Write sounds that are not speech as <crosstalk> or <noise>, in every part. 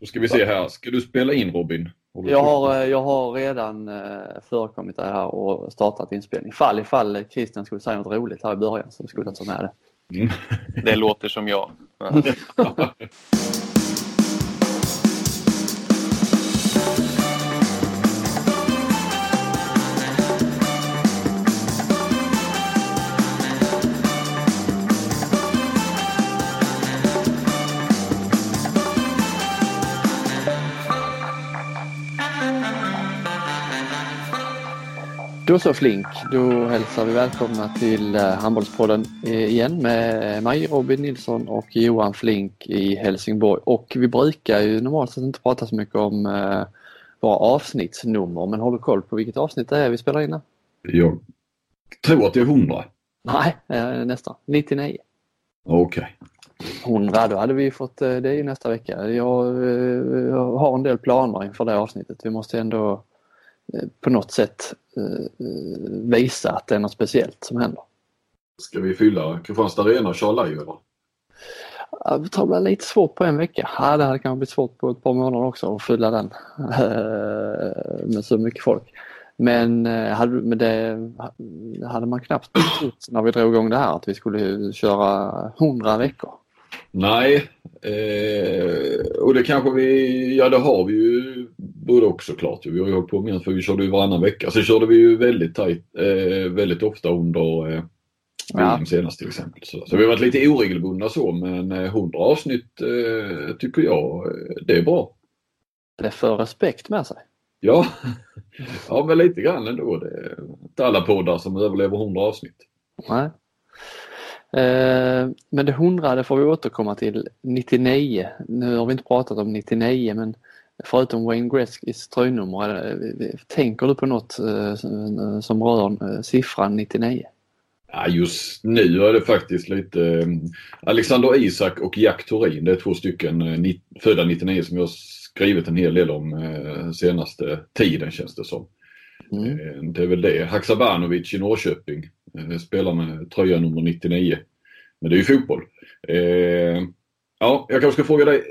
Då ska vi se här. Ska du spela in Robin? Jag har, jag har redan förekommit det här och startat inspelning. Fall ifall Christian skulle säga något roligt här i början så skulle jag ta med det. Mm. Det låter som jag. <laughs> <laughs> <laughs> Då så Flink, då hälsar vi välkomna till eh, Handbollspodden igen med mig Robin Nilsson och Johan Flink i Helsingborg. Och vi brukar ju normalt sett inte prata så mycket om eh, våra avsnittsnummer men har du koll på vilket avsnitt det är vi spelar in? Här? Jag tror att det är 100. Nej, eh, nästan. 99. Okej. Okay. 100, då hade vi fått eh, det i nästa vecka. Jag, eh, jag har en del planer inför det avsnittet. Vi måste ändå Eh, på något sätt eh, visa att det är något speciellt som händer. Ska vi fylla Kristianstad Arena och köra live eller? Det blir lite svårt på en vecka. Ja, det hade kanske blivit svårt på ett par månader också att fylla den eh, med så mycket folk. Men hade, men det hade man knappt trott när vi drog igång det här att vi skulle köra 100 veckor. Nej, eh, och det kanske vi, ja det har vi ju både och såklart. Vi har ju hållit på med för vi körde ju varannan vecka. Så körde vi ju väldigt tajt, eh, väldigt ofta under eh, ja. senast till exempel. Så, så, vi har varit lite oregelbundna så men 100 eh, avsnitt eh, tycker jag eh, det är bra. Det för respekt med sig. Ja, <laughs> ja men lite grann ändå. Det är inte alla poddar som överlever 100 avsnitt. Nej. Eh, men det hundrade får vi återkomma till 99. Nu har vi inte pratat om 99 men förutom Wayne Gretzkys tröjnummer, eh, tänker du på något eh, som rör siffran 99? Ja, just nu är det faktiskt lite Alexander Isak och Jack Torin. Det är två stycken födda 99 som jag skrivit en hel del om senaste tiden känns det som. Mm. Det är väl det. Haksabanovic i Norrköping Eh, spelar med tröja nummer 99. Men det är ju fotboll. Eh, ja, jag kanske ska fråga dig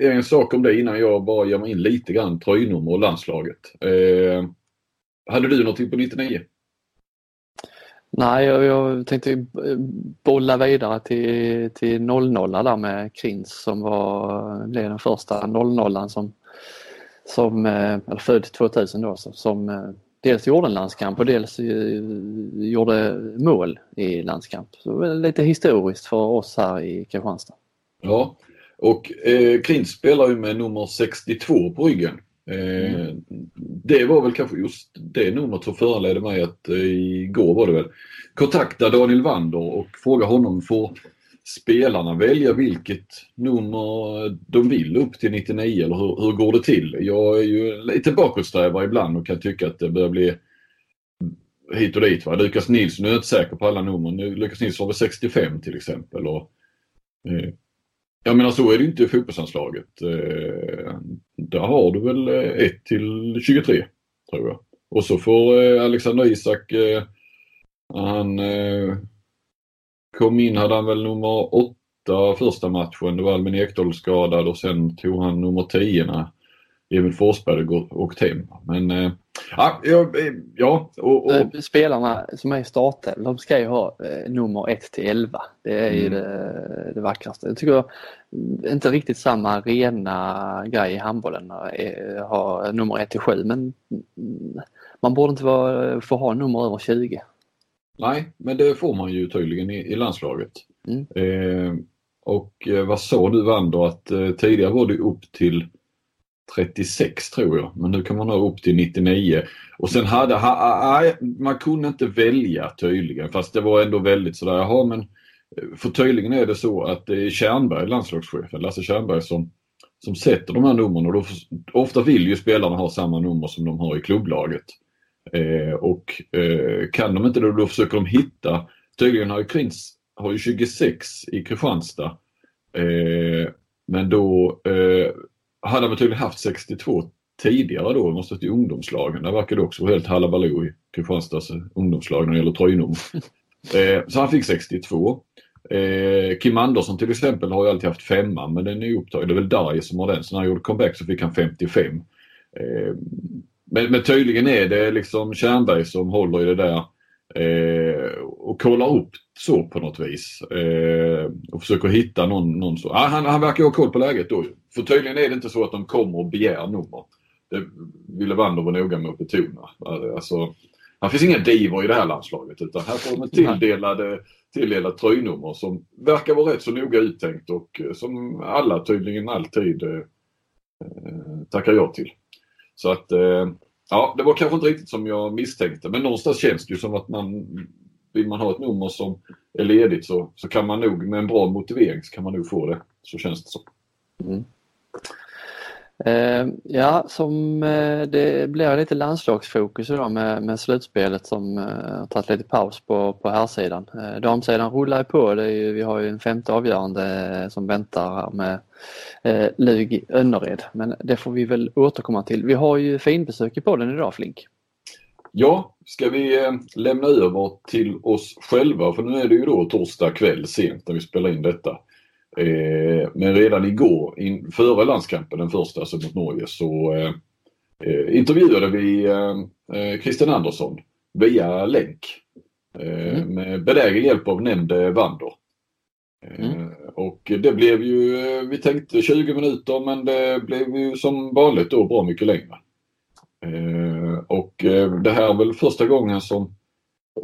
eh, en sak om det innan jag bara ger mig in lite grann tröjnummer och landslaget. Eh, hade du någonting på 99? Nej, jag, jag tänkte bolla vidare till, till 00 där med Krins som var, blev den första 00 som, som eh, eller född 2000 då, som eh, dels gjorde en landskamp och dels eh, gjorde mål i landskamp. Så lite historiskt för oss här i Kristianstad. Ja, och eh, Klint spelar ju med nummer 62 på ryggen. Eh, mm. Det var väl kanske just det numret som föranledde mig att eh, igår var det väl kontakta Daniel Wander och fråga honom får spelarna välja vilket nummer de vill upp till 99 eller hur, hur går det till? Jag är ju lite bakåtsträvare ibland och kan tycka att det börjar bli hit och dit. Va? Lukas Nilsson är inte säker på alla nummer. Nu, Lukas Nilsson har väl 65 till exempel. Och, eh, jag menar alltså, så är det inte i fotbollsanslaget. Eh, där har du väl eh, 1 till 23 tror jag. Och så får eh, Alexander Isak, eh, han eh, kom in hade han väl nummer åtta första matchen. Det var Albin Ekdal skadad och sen tog han nummer 10 när Emil Forsberg åkt hem. Men äh, ja, ja och, och... Eh, spelarna som är i startelvan, de ska ju ha eh, nummer 1 till 11. Det är mm. ju det, det vackraste. Jag tycker inte riktigt samma rena grej i handbollen ha nummer 1 till 7 men man borde inte vara, få ha nummer över 20. Nej, men det får man ju tydligen i, i landslaget. Mm. Eh, och eh, vad sa du Wander att eh, tidigare var det upp till 36 tror jag, men nu kan man ha upp till 99. Och sen hade, ha, man kunde inte välja tydligen, fast det var ändå väldigt sådär, jaha men eh, för tydligen är det så att det är Tjärnberg, landslagschefen, Lasse Tjärnberg som, som sätter de här numren och då, ofta vill ju spelarna ha samma nummer som de har i klubblaget. Eh, och eh, kan de inte det då försöker de hitta, tydligen har ju Krins har ju 26 i Kristianstad. Eh, men då eh, hade de tydligen haft 62 tidigare då, måste till ungdomslagen. Där verkar det också vara helt halabaloo i Kristianstads ungdomslag när det gäller tröjnummer. <laughs> Eh, så han fick 62. Eh, Kim Andersson till exempel har ju alltid haft femma men den är upptagen. Det är väl Darje som har den. Så när han gjorde comeback så fick han 55. Eh, men, men tydligen är det liksom Tjernberg som håller i det där eh, och kollar upp så på något vis. Eh, och försöker hitta någon, någon så. Ah, han, han verkar ha koll på läget då. För tydligen är det inte så att de kommer och begär nummer. Det ville Wander vara noga med att betona. Alltså, det finns inga divor i det här landslaget utan här får de tilldelade, tilldelat tröjnummer som verkar vara rätt så noga uttänkt och som alla tydligen alltid eh, eh, tackar ja till. Så att eh, ja, det var kanske inte riktigt som jag misstänkte men någonstans känns det ju som att man vill man ha ett nummer som är ledigt så, så kan man nog med en bra motivering så kan man nog få det. Så känns det så. Mm. Eh, ja, som eh, det blir lite landslagsfokus idag med, med slutspelet som eh, har tagit lite paus på, på här sidan. Eh, damsidan rullar på. Det är ju, vi har ju en femte avgörande eh, som väntar med eh, Lug Önnered. Men det får vi väl återkomma till. Vi har ju finbesök i podden idag Flink. Ja, ska vi eh, lämna över till oss själva för nu är det ju då torsdag kväll sent när vi spelar in detta. Eh, men redan igår, in, före landskampen, den första alltså mot Norge, så eh, eh intervjuade vi eh, Christian Andersson via länk. Eh, mm. Med benägen hjälp av nämnde Wander. Mm. Och det blev ju, vi tänkte 20 minuter men det blev ju som vanligt då bra mycket längre. Och det här är väl första gången som,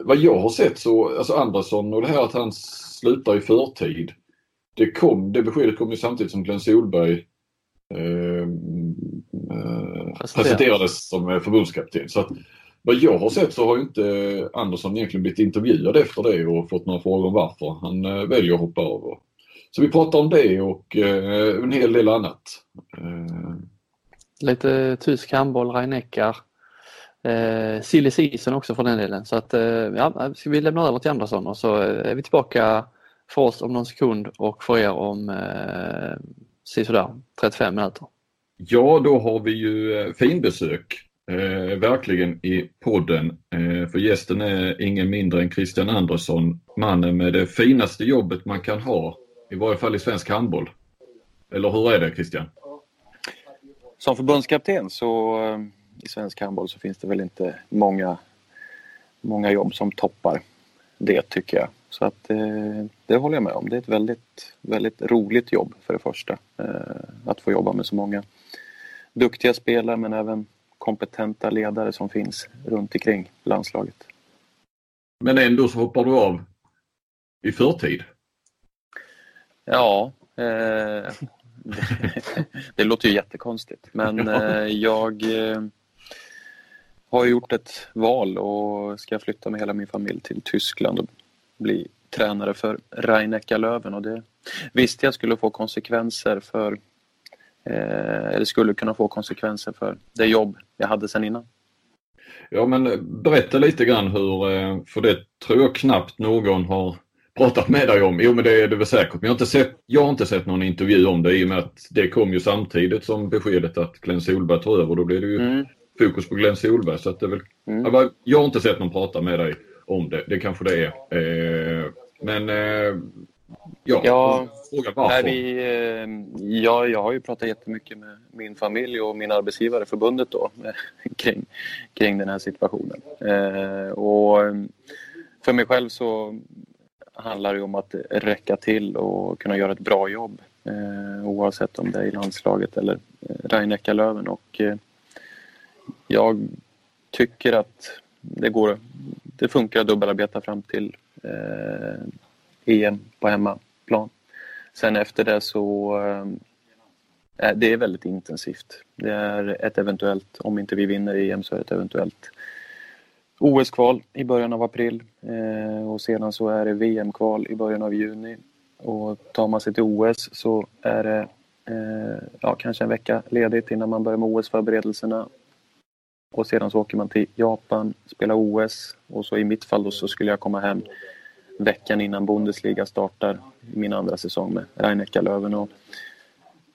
vad jag har sett så, alltså Andersson och det här att han slutar i förtid det, kom, det beskedet kom ju samtidigt som Glenn Solberg eh, eh, presenterades som förbundskapten. Så att, vad jag har sett så har inte Andersson egentligen blivit intervjuad efter det och fått några frågor om varför han eh, väljer att hoppa över. Så vi pratar om det och eh, en hel del annat. Eh. Lite tysk handboll, Rhein-Neckar. Eh, silly season också för den delen. Så att, eh, ja, ska vi lämna över till Andersson och så är vi tillbaka för oss om någon sekund och för er om eh, sådär 35 minuter. Ja, då har vi ju eh, finbesök eh, verkligen i podden. Eh, för gästen är ingen mindre än Christian Andersson, mannen med det finaste jobbet man kan ha, i varje fall i svensk handboll. Eller hur är det Christian? Som förbundskapten så eh, i svensk handboll så finns det väl inte många, många jobb som toppar det tycker jag. Så att eh, det håller jag med om. Det är ett väldigt, väldigt roligt jobb för det första. Eh, att få jobba med så många duktiga spelare men även kompetenta ledare som finns runt omkring landslaget. Men ändå så hoppar du av i förtid? Ja, eh, det, <laughs> det, låter ju jättekonstigt men eh, jag eh, har gjort ett val och ska flytta med hela min familj till Tyskland bli tränare för rhein Löven och det visste jag skulle få konsekvenser för eh, eller skulle kunna få konsekvenser för det jobb jag hade sedan innan. Ja men berätta lite grann hur, eh, för det tror jag knappt någon har pratat med dig om. Jo men det är det väl säkert. Men jag har inte sett, jag har inte sett någon intervju om det i och med att det kom ju samtidigt som beskedet att Glenn Solberg tar över. Då blir det ju mm. fokus på Glenn Solberg. Så att det väl, mm. jag har inte sett någon prata med dig om det. Det kanske det är. Eh, men eh, ja, ja fråga varför. Vi, eh, ja, jag har ju pratat jättemycket med min familj och min arbetsgivare, förbundet då, <laughs> kring, kring den här situationen. Och för mig själv så handlar det om att räcka till och kunna göra ett bra jobb eh, oavsett om det är i landslaget eller eh, rhein löven och eh, jag tycker att det går det funkar att dubbelarbeta fram till eh, EM på hemmaplan. Sen efter det så eh, eh, det är väldigt intensivt. Det är ett eventuellt, om inte vi vinner EM så är det ett eventuellt OS-kval i början av april eh, och sedan så är det VM-kval i början av juni. Och tar man sig till OS så är det eh, ja, kanske en vecka ledigt innan man börjar med OS-förberedelserna och sedan så åker man till Japan, spelar OS och så i mitt fall då så skulle jag komma hem veckan innan Bundesliga startar min andra säsong med rhein löven och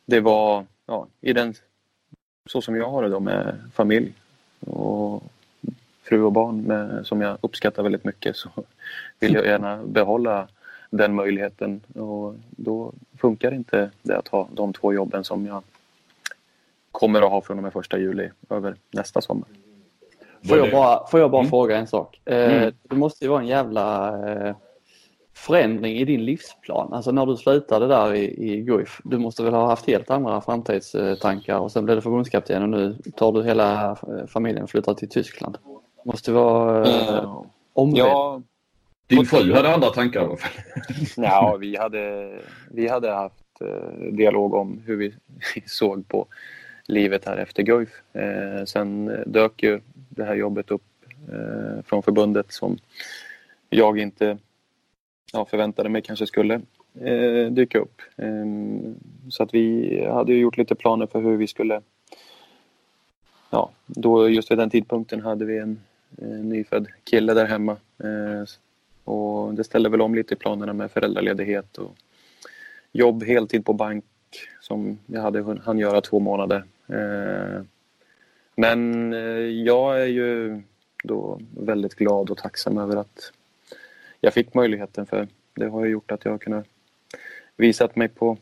Det var ja, i den, så som jag har det då med familj och fru och barn med, som jag uppskattar väldigt mycket så vill jag gärna behålla den möjligheten. Och då funkar inte det att ha de två jobben som jag kommer att ha från och med första juli över nästa sommar. Får jag bara, får jag bara mm. fråga en sak? Eh, mm. Det måste ju vara en jävla eh, förändring i din livsplan. Alltså när du slutade där i, i Guif, du måste väl ha haft helt andra framtidstankar och sen blev du förbundskapten och nu tar du hela familjen och flyttar till Tyskland. Måste vara eh, mm. omvänd. Ja, Din fru hade andra tankar i alla fall? <laughs> ja, vi hade, vi hade haft eh, dialog om hur vi <laughs> såg på livet här efter Guif. Eh, sen dök ju det här jobbet upp eh, från förbundet som jag inte ja, förväntade mig kanske skulle eh, dyka upp. Eh, så att vi hade gjort lite planer för hur vi skulle... Ja, då just vid den tidpunkten hade vi en, nyfödd kille där hemma. Eh, och det ställde väl om lite i planerna med föräldraledighet och jobb heltid på bank som jag hade hann göra två månader. Eh, men eh, jag är ju då väldigt glad och tacksam över att jag fick möjligheten för det har ju gjort att jag har kunnat visat mig på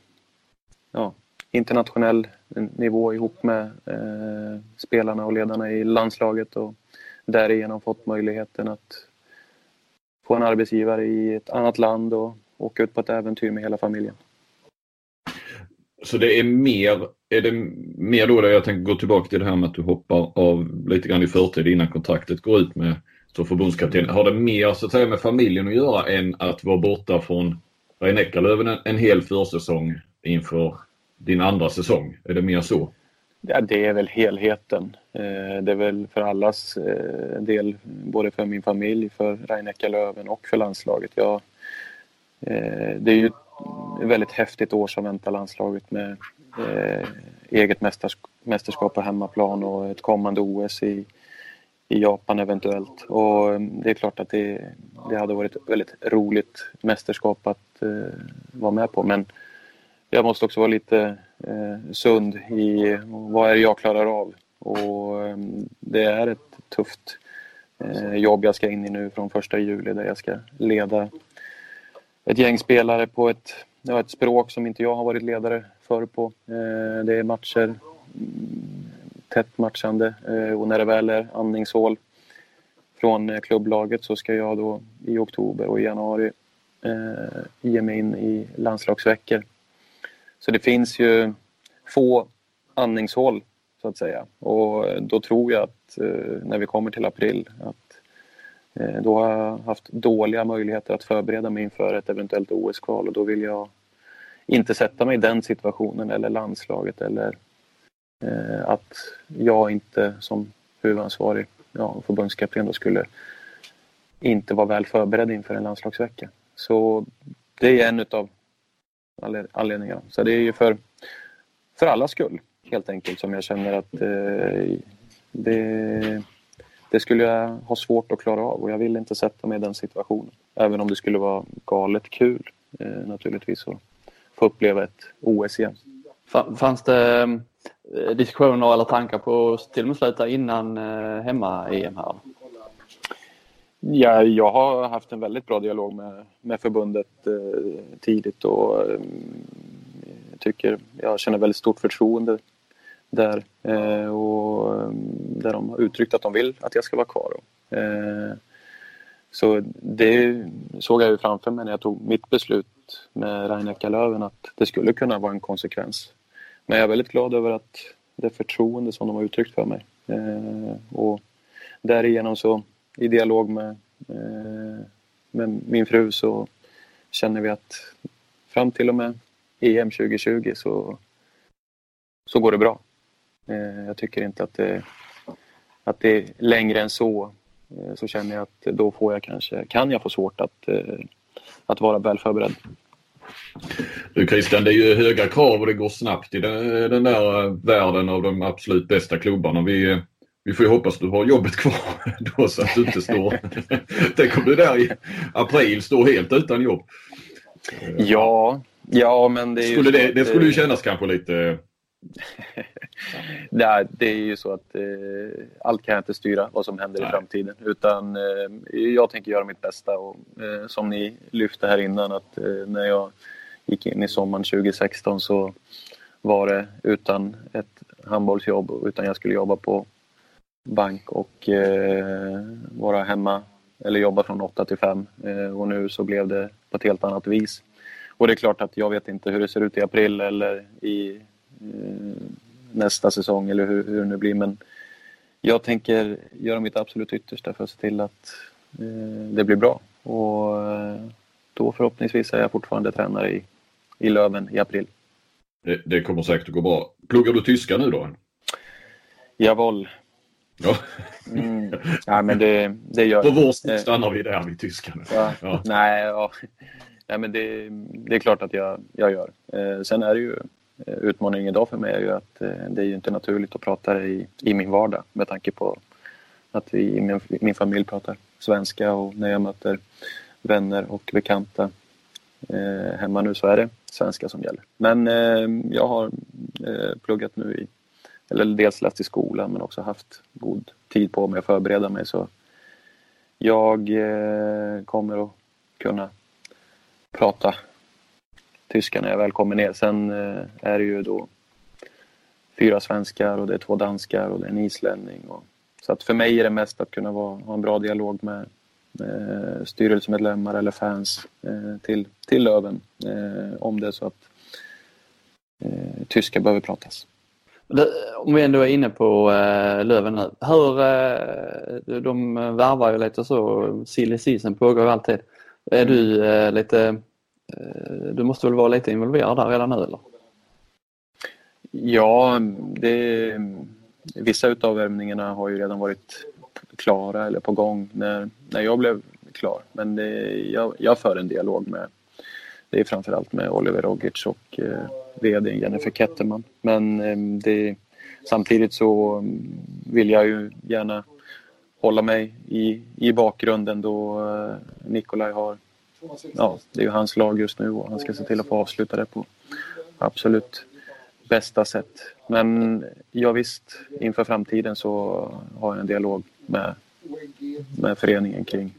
ja, internationell nivå ihop med eh, spelarna och ledarna i landslaget och därigenom fått möjligheten att få en arbetsgivare i ett annat land och åka ut på ett äventyr med hela familjen. Så det är mer, är det mer då det jag tänker gå tillbaka till det här med att du hoppar av lite grann i förtid innan kontraktet går ut med som förbundskapten. Har det mer så att säga med familjen att göra än att vara borta från rhein en, en hel försäsong inför din andra säsong? Är det mer så? Ja, det är väl helheten. Eh, det är väl för allas eh, del, både för min familj, för rhein och för landslaget. Jag, eh, det är ju ett väldigt häftigt år som väntar landslaget med eh, eget mästerskap på hemmaplan och ett kommande OS i, i Japan eventuellt. Och eh, det är klart att det, det hade varit ett väldigt roligt mästerskap att eh, vara med på. Men jag måste också vara lite eh, sund i vad är det jag klarar av. Och eh, det är ett tufft eh, jobb jag ska in i nu från första juli där jag ska leda ett gäng spelare på ett, ja, ett språk som inte jag har varit ledare för på. Eh, det är matcher mm, tätt matchande eh, och när det väl är andningshål från eh, klubblaget så ska jag då i oktober och i januari eh, ge mig in i landslagsveckor. Så det finns ju få andningshål så att säga och eh, då tror jag att eh, när vi kommer till april att eh, då har jag haft dåliga möjligheter att förbereda mig inför ett eventuellt OS-kval och då vill jag inte sätta mig i den situationen eller landslaget eller Eh, att jag inte som huvudansvarig ja, förbundskapten då skulle inte vara väl förberedd inför en landslagsvecka. Så det är en av anledningarna. Så det är ju för, för allas skull helt enkelt som jag känner att eh, det, det skulle jag ha svårt att klara av och jag vill inte sätta mig i den situationen. Även om det skulle vara galet kul eh, naturligtvis att få uppleva ett OS igen. Fanns det Eh, diskussioner eller tankar på att till och med sluta innan eh, hemma-EM här? Ja, jag har haft en väldigt bra dialog med, med förbundet eh, tidigt och eh, tycker jag känner väldigt stort förtroende där eh, och mm, där de har uttryckt att de vill att jag ska vara kvar. Eh, så det såg jag ju framför mig när jag tog mitt beslut med Rainer Löven att det skulle kunna vara en konsekvens men jag är väldigt glad över att det förtroende som de har uttryckt för mig. Eh, och därigenom så i dialog med, eh, med min fru så känner vi att fram till och med EM 2020 så, så går det bra. Eh, jag tycker inte att det, att det är längre än så. Eh, så känner jag att då får jag kanske, kan jag få svårt att, eh, att vara väl förberedd. Du Christian, det är ju höga krav och det går snabbt i den, den där världen av de absolut bästa klubbarna. Vi, vi får ju hoppas att du har jobbet kvar <laughs> då så att du inte står... <laughs> Tänk om du där i april står helt utan jobb. Ja, ja men det skulle det, det skulle ju kännas kanske lite... <laughs> <laughs> Nej, det är ju så att eh, allt kan jag inte styra vad som händer Nej. i framtiden. Utan eh, jag tänker göra mitt bästa och eh, som ni lyfte här innan att eh, när jag gick in i sommaren 2016 så var det utan ett handbollsjobb utan jag skulle jobba på bank och eh, vara hemma eller jobba från 8 till 5 eh, och nu så blev det på ett helt annat vis. Och det är klart att jag vet inte hur det ser ut i april eller i nästa säsong eller hur, hur det nu blir men jag tänker göra mitt absolut yttersta för att se till att eh, det blir bra och eh, då förhoppningsvis är jag fortfarande tränare i, i Löven i april. Det, det kommer säkert att gå bra. Pluggar du tyska nu då? Jawohl. Ja. Mm. ja, men det, det gör På vår sida stannar vi där vid tyskan. Ja. ja. Nej, ja. Nej, men det, det är klart att jag, jag gör. Eh, sen är det ju eh, Eh, utmaningen idag för mig är ju att eh, det är ju inte naturligt att prata i, i min vardag med tanke på att vi i min, min familj pratar svenska och när jag möter vänner och bekanta eh, hemma nu så är det svenska som gäller. Men eh, jag har eh, pluggat nu i, eller dels läst i skolan men också haft god tid på mig att förbereda mig så jag eh, kommer att kunna prata tyska när jag väl kommer ner. Sen eh, är det ju då fyra svenskar och det är två danskar och det är en islänning. Och, så att för mig är det mest att kunna vara, ha en bra dialog med, med styrelsemedlemmar eller fans eh, till, till Löven eh, om det är så att eh, tyska behöver pratas. Om vi ändå är inne på eh, Löven nu. Hur, eh, de värvar ju lite så, silly season pågår ju alltid. Är du eh, lite, Eh, du måste väl vara lite involverad där redan nu eller? Ja, det, vissa utav värmningarna har ju redan varit klara eller på gång när, när jag blev klar. Men det, jag, jag för en dialog med, det är framförallt med Oliver Rogic och eh, VD Jennifer Ketterman. Men eh, det, samtidigt så mm, vill jag ju gärna hålla mig i, i bakgrunden då eh, Nikolaj har... Ja, det är ju hans lag just nu och han ska se till att få avsluta det på absolut bästa sätt. Men ja, visst, inför framtiden så har jag en dialog med, med föreningen kring,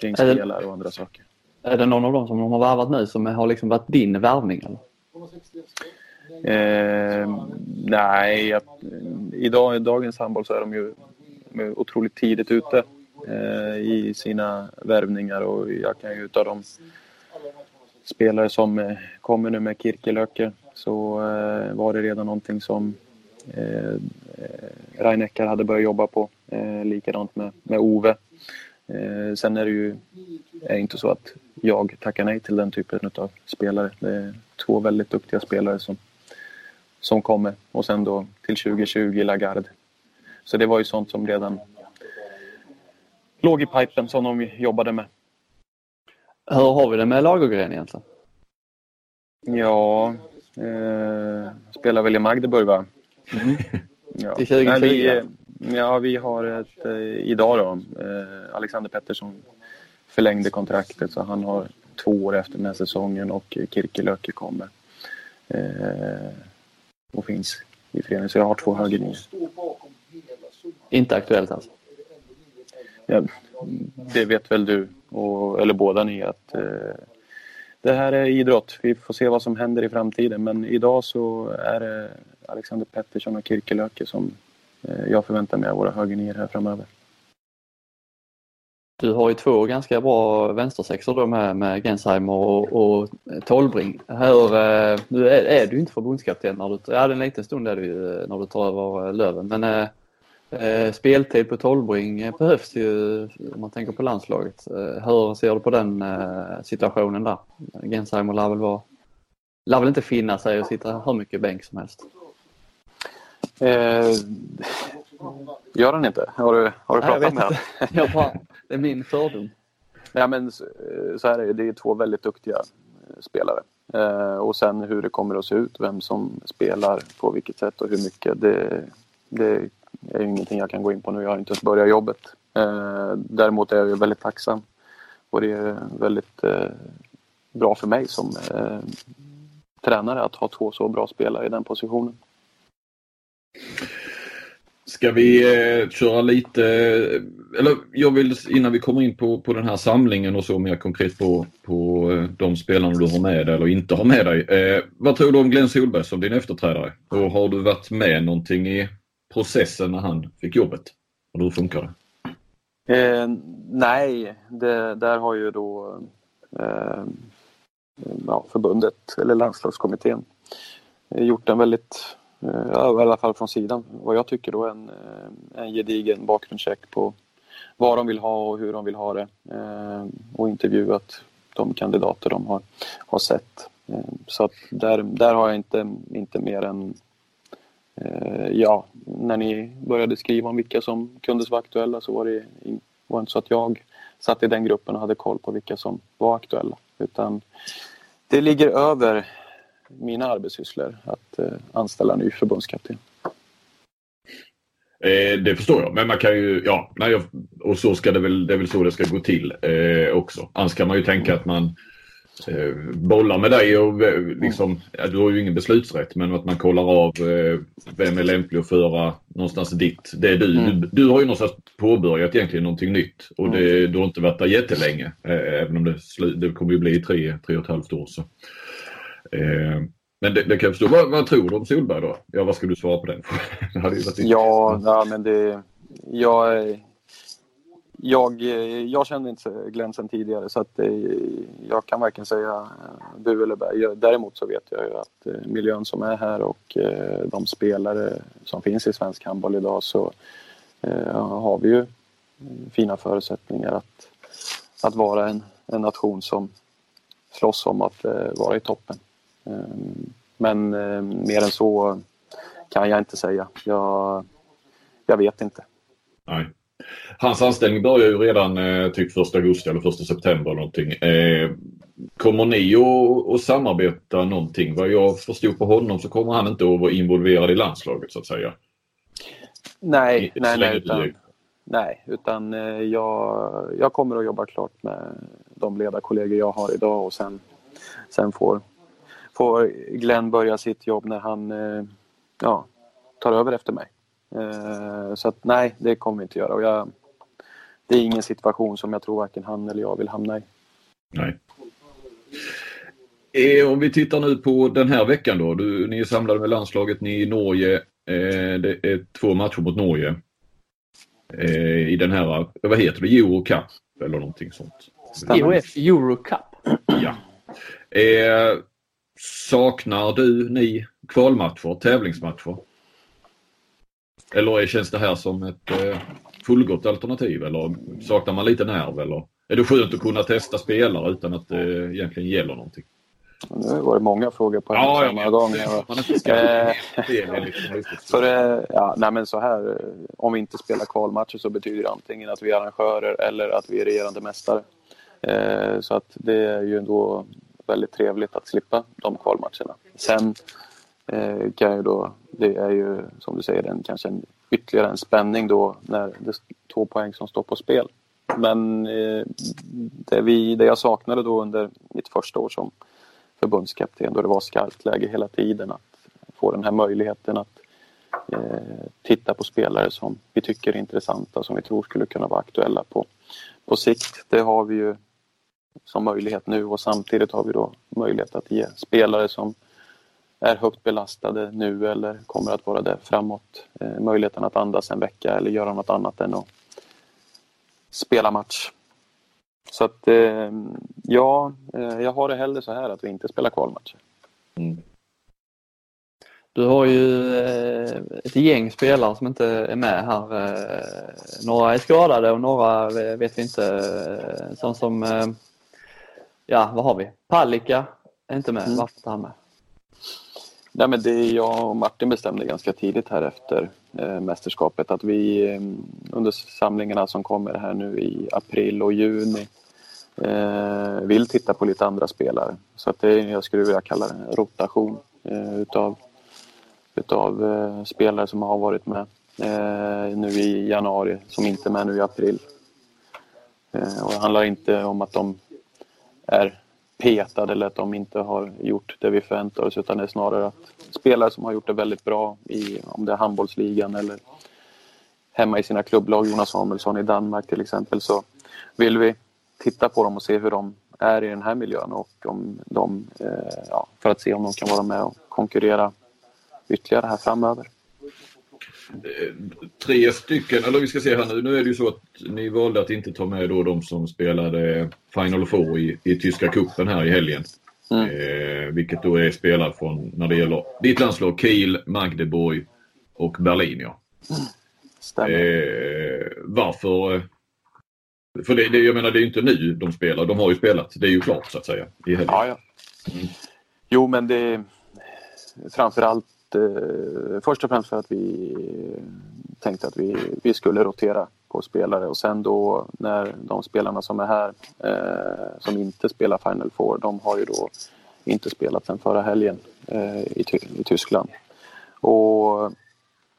kring spelare och andra saker. Är det någon av dem som de har värvat nu som har liksom varit din värvning? Eller? Eh, nej, jag, idag, i dagens handboll så är de ju är otroligt tidigt ute eh, i sina värvningar och jag kan ju utav de spelare som eh, kommer nu med Kirkelöke så eh, var det redan någonting som eh, eh Reinecker hade börjat jobba på. Eh, likadant med, med Ove. Eh, sen är det ju är inte så att jag tackar nej till den typen av spelare. Det är två väldigt duktiga spelare som, som kommer och sen då till 2020 Lagarde så det var ju sånt som redan låg i pipen som de jobbade med. Hur har vi det med Lagergren egentligen? Ja, eh, spelar väl i Magdeburg va? Mm. Ja. Till 2020? vi, ja, vi har ett, eh, idag då, eh, Alexander Pettersson förlängde kontraktet så han har två år efter den här säsongen och Kirkelöke kommer. Eh, och finns i föreningen. Så jag har två högernior. Inte aktuellt alltså? Ja, det vet väl du, och, eller båda ni, att eh, det här är idrott. Vi får se vad som händer i framtiden. Men idag så är det Alexander Pettersson och Kirkelöke som eh, jag förväntar mig är våra högernior här framöver. Du har ju två ganska bra vänstersexor då med, med Gensheimer och, och Tolbring. Hur, eh, nu är, är du inte förbundskapten när du, ja en liten stund är du eh, när du tar över eh, Löven men eh, Eh, speltid på Tolbring behövs ju om man tänker på landslaget. Eh, hur ser du på den eh, situationen där? Gensheimer lär väl, vara, lär väl inte finna sig och sitta hur mycket bänk som helst? Eh, gör han inte? Har du, har du pratat med honom? <laughs> det är min fördom. Ja, men så, så här är det, det är två väldigt duktiga spelare. Eh, och sen hur det kommer att se ut, vem som spelar på vilket sätt och hur mycket, det, det är ju ingenting jag kan gå in på nu. Jag har inte ens börjat jobbet. Eh, däremot är jag väldigt tacksam och det är väldigt eh, bra för mig som eh, tränare att ha två så bra spelare i den positionen. Ska vi eh, köra lite, eh, eller jag vill innan vi kommer in på, på den här samlingen och så mer konkret på, på eh, de spelarna du har med dig eller inte har med dig. Eh, vad tror du om Glenn Solberg som din efterträdare? Och har du varit med någonting i processen när han fick jobbet? Och hur funkar det? Eh, nej, det, där har ju då eh, ja, förbundet eller landslagskommittén eh, gjort en väldigt Eh, ja, i alla fall från sidan, vad jag tycker då en, eh, en gedigen bakgrundscheck på vad de vill ha och hur de vill ha det eh, och intervjuat de kandidater de har, har sett. Eh, så att där, där har jag inte, inte mer än Eh, ja, när ni började skriva om vilka som kunde vara aktuella så var det var inte så att jag satt i den gruppen och hade koll på vilka som var aktuella. Utan det ligger över mina arbetssysslor att eh, anställa en ny förbundskapten. Eh, det förstår jag, men man kan ju, ja, nej, och så ska det väl, det är väl så det ska gå till eh, också. Annars kan man ju tänka att man eh, bollar med dig och eh, liksom, ja, du har ju ingen beslutsrätt, men att man kollar av eh, vem är lämplig att föra någonstans ditt. Det är du. Mm. du. Du har ju någonstans påbörjat egentligen någonting nytt och det, mm. du har inte varit där jättelänge, även om det, det kommer ju bli tre, tre och ett halvt år. Så. Eh, men det, det, kan jag förstå. Vad, vad, tror du om Solberg då? Ja, vad ska du svara på den <laughs> varit ja, ja, men det... Jag, jag, eh, jag kände inte Glenn sen tidigare så att eh, jag kan varken säga eh, bu eller bä. Däremot så vet jag ju att miljön som är här och de spelare som finns i svensk handboll idag så har vi ju fina förutsättningar att, att vara en, en nation som slåss om att vara i toppen. Men mer än så kan jag inte säga. Jag, jag vet inte. Nej. Hans anställning börjar ju redan eh, typ 1 augusti eller 1 september eller någonting. Eh, kommer ni att, samarbeta någonting? Vad jag förstod på honom så kommer han inte att vara involverad i landslaget så att säga. Nej, I, nej, nej, utan, nej, utan eh, jag, jag kommer att jobba klart med de ledarkollegor jag har idag och sen, sen får får Glenn börja sitt jobb när han eh, ja, tar över efter mig. Eh, så att nej, det kommer vi inte göra. Och jag, det är ingen situation som jag tror varken han eller jag vill hamna i. Nej. Eh, om vi tittar nu på den här veckan då. Du, ni är samlade med landslaget, ni är i Norge. Det är två matcher mot Norge. I den här, vad heter det, Eurocup eller någonting sånt. EOF Eurocup. Ja. Saknar du ni kvalmatcher, tävlingsmatcher? Eller känns det här som ett eh, fullgott alternativ eller saknar man lite nerv eller är det skönt att kunna testa spelare utan att det eh, egentligen gäller någonting? Nu var det många frågor på en ja, samma gång. för, ja, nej men så här, om vi inte spelar kvalmatcher så betyder det antingen att vi är arrangörer eller att vi är regerande mästare. Eh, så att det är ju ändå väldigt trevligt att slippa de kvalmatcherna. Sen Eh, kan ju då, det är ju som du säger en, kanske en, ytterligare en spänning då när det är två poäng som står på spel. Men eh, det, vi, det jag saknade då under mitt första år som förbundskapten då det var skarpt läge hela tiden att få den här möjligheten att eh, titta på spelare som vi tycker är intressanta som vi tror skulle kunna vara aktuella på, på sikt. Det har vi ju som möjlighet nu och samtidigt har vi då möjlighet att ge spelare som är högt belastade nu eller kommer att vara det framåt eh, möjligheten att andas en vecka eller göra något annat än att spela match. Så att eh, ja, eh, jag har det hellre så här att vi inte spelar kvalmatcher. Mm. Du har ju ett gäng spelare som inte är med här. Några är skadade och några vet vi inte. Sån som ja, vad har vi? Palicka är inte med. Mm. Varför är han med? Nej, men det jag och Martin bestämde ganska tidigt här efter eh, mästerskapet att vi eh, under samlingarna som kommer här nu i april och juni eh, vill titta på lite andra spelare. Så att det jag skulle vilja kalla det en rotation eh, utav, utav eh, spelare som har varit med eh, nu i januari som inte är med nu i april. Eh, och det handlar inte om att de är petad eller att de inte har gjort det vi förväntar oss utan det är snarare att spelare som har gjort det väldigt bra i om det är handbollsligan eller hemma i sina klubblag, Jonas Samuelsson i Danmark till exempel, så vill vi titta på dem och se hur de är i den här miljön och om de, eh, ja, för att se om de kan vara med och konkurrera ytterligare här framöver. Eh, tre stycken, eller vi ska se här nu, nu är det ju så att ni valde att inte ta med då de som spelade Final Four i, i tyska kuppen här i helgen. Mm. Eh, vilket då är spelare från, när det gäller ditt landslag, Kiel, Magdeburg och Berlin. Ja. Mm. Eh, varför? För det, det, jag menar det är inte nu de spelar, de har ju spelat. Det är ju klart så att säga i helgen. Ja, ja. Mm. Jo men det framförallt eh, först och främst för att vi tänkte att vi, vi skulle rotera på spelare och sen då när de spelarna som är här eh, som inte spelar Final Four, de har ju då inte spelat sen förra helgen eh, i, i Tyskland. Och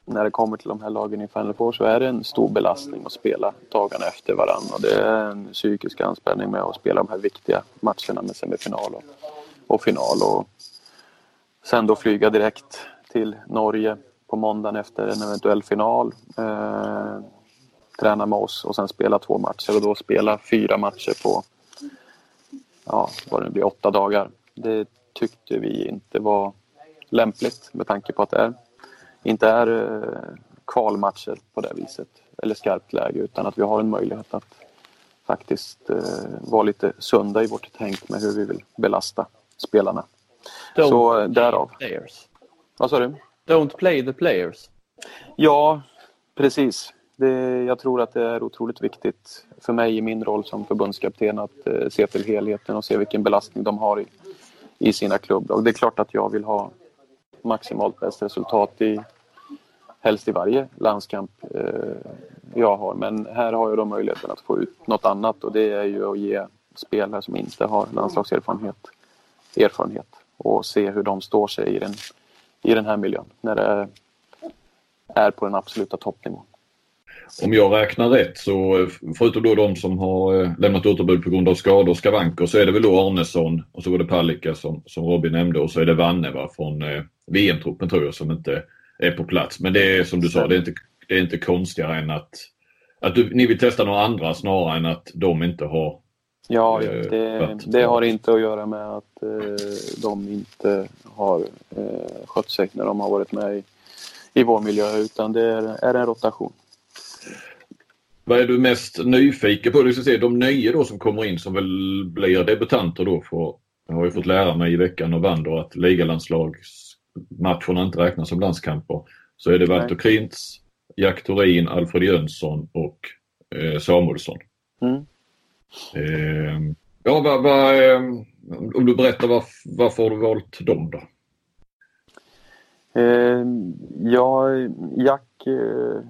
när det kommer till de här lagen i Final Four så är det en stor belastning att spela dagarna efter varandra. Det är en psykisk anspänning med att spela de här viktiga matcherna med semifinal och, och final. Och sen då flyga direkt till Norge på måndagen efter en eventuell final. Eh, träna med oss och sen spela två matcher och då spela fyra matcher på ja, vad det blir, åtta dagar. Det tyckte vi inte var lämpligt med tanke på att det är, inte är eh, kvalmatcher på det viset eller skarpt läge utan att vi har en möjlighet att faktiskt eh, vara lite sunda i vårt tänk med hur vi vill belasta spelarna. Don't Så därav. Players. Vad sa du? Don't play the players. Ja, precis. Det, jag tror att det är otroligt viktigt för mig i min roll som förbundskapten att eh, se till helheten och se vilken belastning de har i, i sina klubblag. Det är klart att jag vill ha maximalt bäst resultat i helst i varje landskamp eh, jag har. Men här har jag då möjligheten att få ut något annat och det är ju att ge spelare som inte har landslagserfarenhet erfarenhet och se hur de står sig i den, i den här miljön när det är på den absoluta toppnivån. Om jag räknar rätt så eh, förutom då de som har eh, lämnat återbud på grund av skador och skavanker så är det väl då Arnesson och så var det Palicka som, som Robin nämnde och så är det Vanne va, från eh, VM-truppen tror jag som inte är på plats. Men det är som du sa, det är inte, det är inte konstigare än att, att du, ni vill testa några andra snarare än att de inte har Ja, eh, det, det, har inte att göra med att eh, de inte har eh, skött sig när de har varit med i, i vår miljö utan det är, är en rotation. Vad är du mest nyfiken på? Du ska se, de nya då som kommer in som väl blir debutanter då. För, jag har ju fått lära mig i veckan och Wander att ligalandslagsmatcherna inte räknas som landskamper. Så är det Walter Krintz, Jack Thorin, Alfred Jönsson och eh, Samuelsson. Mm. Eh, ja, vad, vad, eh, om du berättar var, varför har du valt dem då? Eh, ja, Jack eh,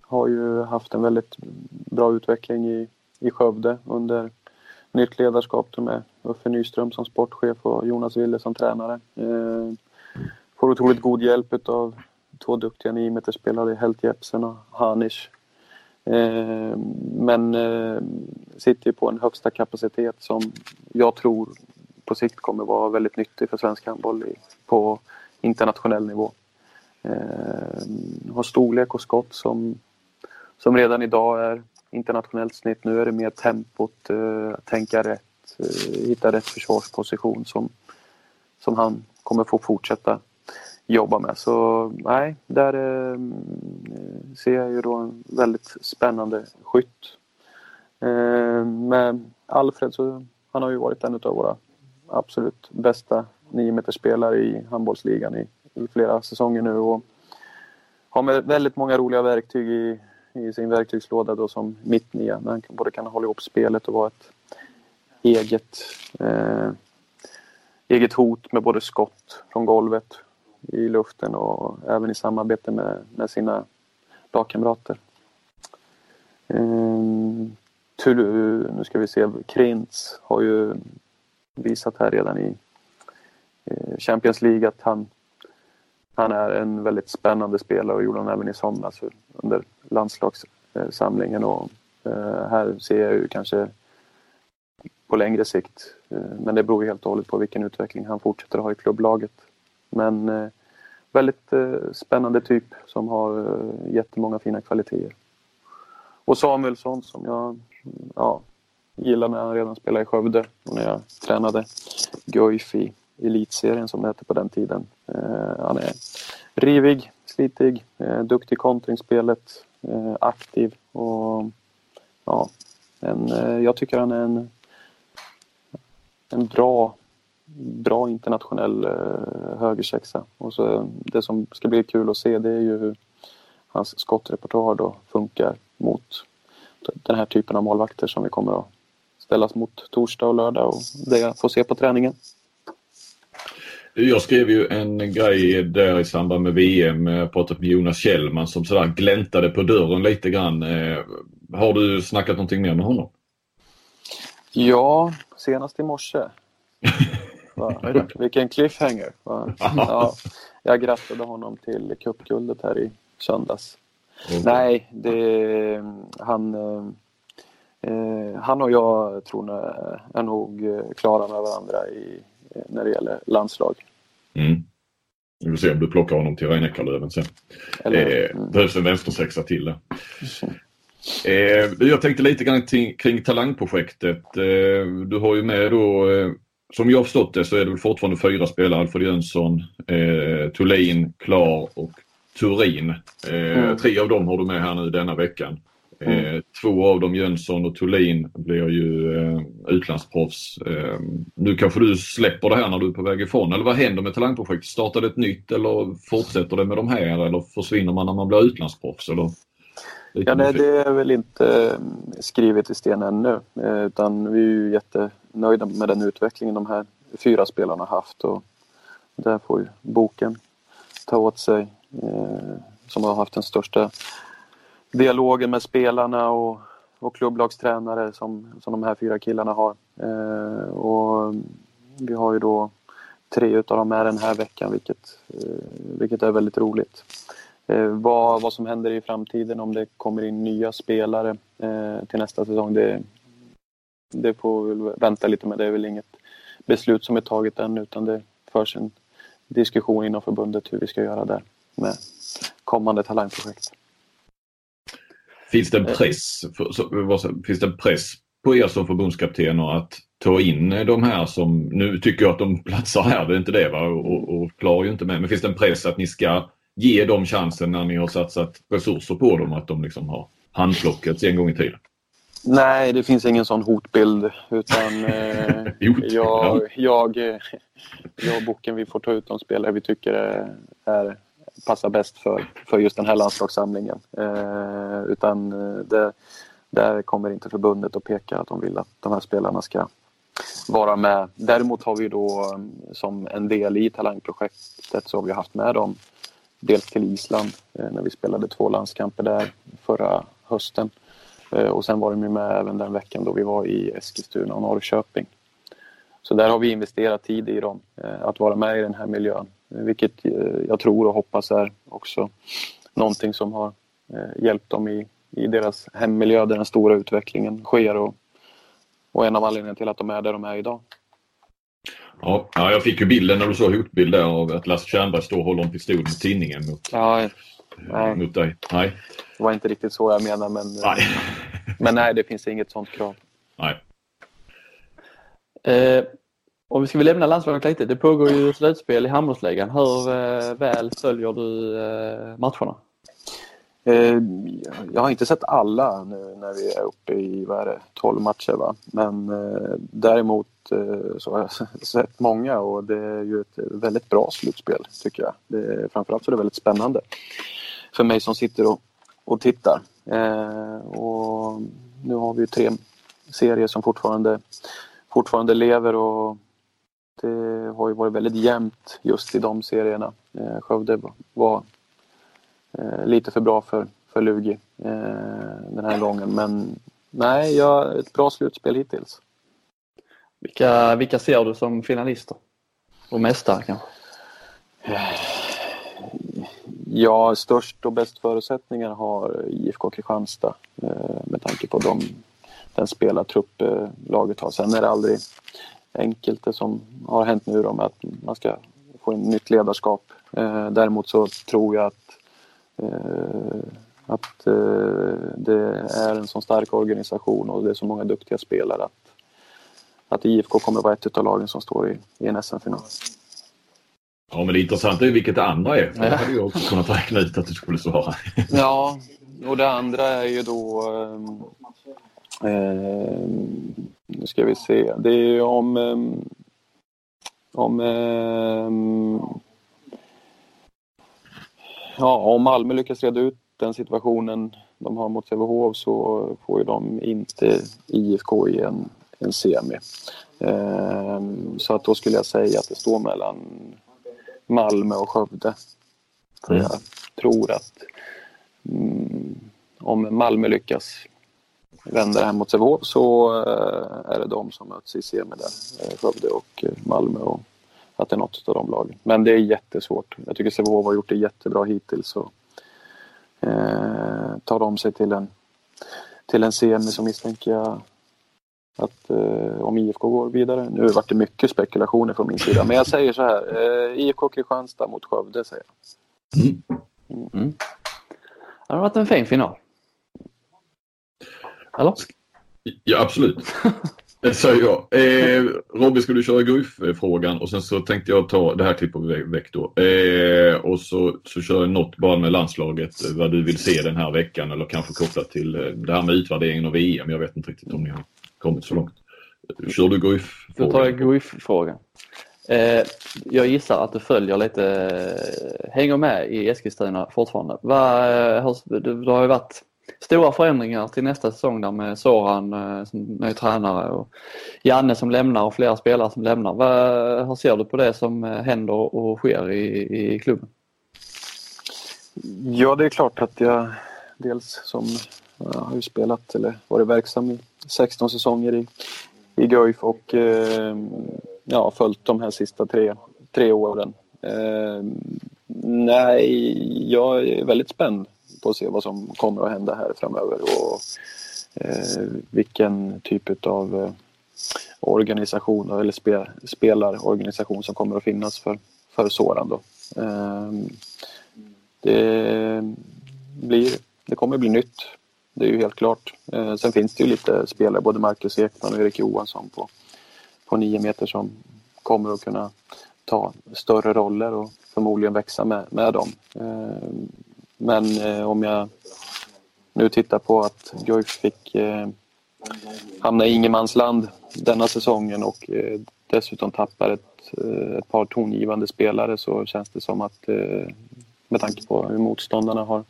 har ju haft en väldigt bra utveckling i, i Skövde under nytt ledarskap med Uffe Nyström som sportchef och Jonas Wille som tränare. Eh, får otroligt god hjälp av två duktiga niometerspelare, Helt Jepsen och Hanish. Eh, men eh, sitter ju på en högsta kapacitet som jag tror på sikt kommer vara väldigt nyttig för svensk handboll på internationell nivå. Eh, har storlek och skott som som redan idag är internationellt snitt. Nu är det mer tempot, att tänka rätt, hitta rätt försvarsposition som, som han kommer få fortsätta jobba med. Så nej, där eh, ser jag ju då en väldigt spännande skytt. Eh, med Alfred så han har ju varit en av våra absolut bästa 9 spelare i handbollsligan i, i flera säsonger nu och har med väldigt många roliga verktyg i, i sin verktygslåda då som mittnia. Han kan både kan hålla ihop spelet och vara ett eget, eh, eget hot med både skott från golvet i luften och även i samarbete med, med sina lagkamrater. Eh, nu ska vi se, Krintz har ju visat här redan i eh, Champions League att han, han är en väldigt spännande spelare och gjorde han även i somras under landslagssamlingen och eh, här ser jag ju kanske på längre sikt, eh, men det beror ju helt och hållet på vilken utveckling han fortsätter ha i klubblaget. Men eh, väldigt eh, spännande typ som har eh, jättemånga fina kvaliteter. Och Samuelsson som jag ja, gillar när han redan spelade i Skövde och när jag tränade Guif i elitserien som det hette på den tiden. Eh, han är rivig, slitig, eh, duktig i kontringsspelet, eh, aktiv och ja, en, eh, jag tycker han är en, en bra bra internationell eh, högersexa. Och så, det som ska bli kul att se det är ju hur hans skottrepertoar då funkar mot den här typen av målvakter som vi kommer att ställas mot torsdag och lördag och det jag får se på träningen. Jag skrev ju en grej där i samband med VM, jag pratade med Jonas Kjellman som sådär gläntade på dörren lite grann. Eh, har du snackat någonting mer med honom? Ja, senast i morse. <laughs> <laughs> Vilken cliffhanger. Ja, jag grattade honom till cupguldet här i söndags. Okay. Nej, det, han, eh, han och jag tror jag är nog klara med varandra i, när det gäller landslag. Mm. Vi får se om du plockar honom till rhein sen. Eller, eh, mm. Behövs en vänstersexa till där. Mm. Eh, jag tänkte lite grann kring, kring talangprojektet. Eh, du har ju med då eh, som jag har förstått det så är det väl fortfarande fyra spelare. Alfred Jönsson, eh, Thulin, Klar och Turin. Eh, mm. Tre av dem har du med här nu denna veckan. Eh, mm. Två av dem, Jönsson och Thulin, blir ju eh, utlandsproffs. Eh, nu kanske du släpper det här när du är på väg ifrån. Eller vad händer med talangprojektet? Startar det ett nytt eller fortsätter det med de här? Eller försvinner man när man blir utlandsproffs? Eller? Ja, nej, det är väl inte eh, skrivet i sten ännu. Eh, utan vi är ju jättenöjda med den utvecklingen de här fyra spelarna har haft. Och där får ju boken ta åt sig. Eh, som har haft den största dialogen med spelarna och, och klubblagstränare som, som de här fyra killarna har. och vi har ju då tre utav dem med den här veckan vilket, vilket är väldigt roligt. Eh, vad, vad som händer i framtiden, om det kommer in nya spelare eh, till nästa säsong, det, det får vi vänta lite med. Det är väl inget beslut som är taget än utan det förs en diskussion inom förbundet hur vi ska göra där med kommande talangprojekt. Finns det en eh. press, finns det en press på er som förbundskaptener att ta in de här som, nu tycker jag att de platsar här, det är inte det va, och, och klarar ju inte med, men finns det en press att ni ska ge dem chansen när ni har satsat resurser på dem att de liksom har handplockats en gång i tiden? Nej, det finns ingen sån hotbild utan <laughs> eh, jag, jag, jag och Boken vi får ta ut de spelare vi tycker är, är passar bäst för, för just den här landslagssamlingen. Eh, utan eh, det, där kommer inte förbundet att peka att de vill att de här spelarna ska vara med. Däremot har vi då eh, som en del i talangprojektet så har vi haft med dem dels till Island eh, när vi spelade två landskamper där förra hösten. Eh, och sen var de ju med även den veckan då vi var i Eskilstuna och Norrköping. Så där har vi investerat tid i dem, eh, att vara med i den här miljön. Vilket eh, jag tror och hoppas är också någonting som har eh, hjälpt dem i, i deras hemmiljö där den stora utvecklingen sker och, och en av anledningarna till att de är där de är idag. Ja, jag fick ju bilden när du såg hotbild av att Lasse Tjernberg står och håller en pistol med tidningen mot, ja, nej. mot dig. Nej. Det var inte riktigt så jag menade men nej, men nej det finns inget sånt krav. Nej. Eh, om vi ska lämna landslaget lite. Det pågår ju slutspel i handbollsligan. Hur eh, väl följer du eh, matcherna? Eh, jag har inte sett alla nu när vi är uppe i vad är det, 12 matcher. Va? Men eh, däremot eh, så har jag <laughs> sett många och det är ju ett väldigt bra slutspel tycker jag. Det, framförallt så är det väldigt spännande för mig som sitter och, och tittar. och nu har vi tre serier som fortfarande, fortfarande lever och det har ju varit väldigt jämnt just i de serierna. Skövde var lite för bra för, för Lugi eh, den här gången. Men nej, ja, ett bra slutspel hittills. Vilka, vilka ser du som finalister? Och mästare kanske? Ja, störst och bäst förutsättningar har IFK Kristianstad eh, med tanke på de, den spelartrupp eh, laget har. Sen är det aldrig enkelt det som har hänt nu då med att man ska få in nytt ledarskap Eh, däremot så tror jag att, eh, att eh, det är en så stark organisation och det är så många duktiga spelare att, att IFK kommer vara ett av lagen som står i, i en SM-final. Ja, men det intressanta är vilket det andra är. Det hade jag också kunnat räkna ut att du skulle svara. <laughs> ja, och det andra är ju då... Eh, nu ska vi se. Det är om... Eh, om... Eh, ja, om Malmö lyckas reda ut den situationen de har mot Sävehof så får ju de inte IFK i en, en semi. Eh, så att då skulle jag säga att det står mellan Malmö och Skövde. För mm. jag tror att mm, om Malmö lyckas vända det här mot Sävehof så äh, är det de som möts i semi där. Äh, Skövde och äh, Malmö och att det är något av de lagen. Men det är jättesvårt. Jag tycker Sävehof har gjort det jättebra hittills. Så, tar de sig till en, till en semi så misstänker jag att eh, om IFK går vidare. Nu vart det mycket spekulationer från min sida, men jag säger så här. Eh, IFK Kristianstad mot Skövde säger jag. Mm. Mm. mm. Det har varit en fin final. Eller? Ja, absolut. <laughs> Eh, det säger jag. Eh, Robin, ska du köra Guif-frågan och sen så tänkte jag ta det här klippet väck då. Eh, och så, så kör jag något bara med landslaget, eh, vad du vill se den här veckan eller kanske kopplat till eh, det här med utvärderingen av VM. Jag vet inte riktigt om ni har kommit så långt. Kör du Guif-frågan? Då tar jag Guif-frågan. Eh, jag gissar att du följer lite, hänger med i Eskilstuna fortfarande. Va, du, du har ju varit stora förändringar till nästa säsong där med Soran eh, som ny tränare och Janne som lämnar och flera spelare som lämnar. Vad, hur ser du på det som eh, händer och sker i, i klubben? Ja, det är klart att jag dels som jag har ju spelat eller varit verksam i 16 säsonger i, i Guif och eh, ja, följt de här sista tre, tre åren. Eh, nej, jag är väldigt spänd på att se vad som kommer att hända här framöver och eh, vilken typ av eh, organisation eller spe, spelarorganisation som kommer att finnas för, för Soran. Då. Eh, det, blir, det kommer att bli nytt det är ju helt klart. Eh, sen finns det ju lite spelare, både Marcus Ekman och Erik Johansson på, på nio meter som kommer att kunna ta större roller och förmodligen växa med, med dem. Eh, men eh, om jag nu tittar på att Guif fick eh, hamna i ingenmansland denna säsongen och eh, dessutom tappar ett, eh, ett par tongivande spelare så känns det som att med tanke på hur motståndarna har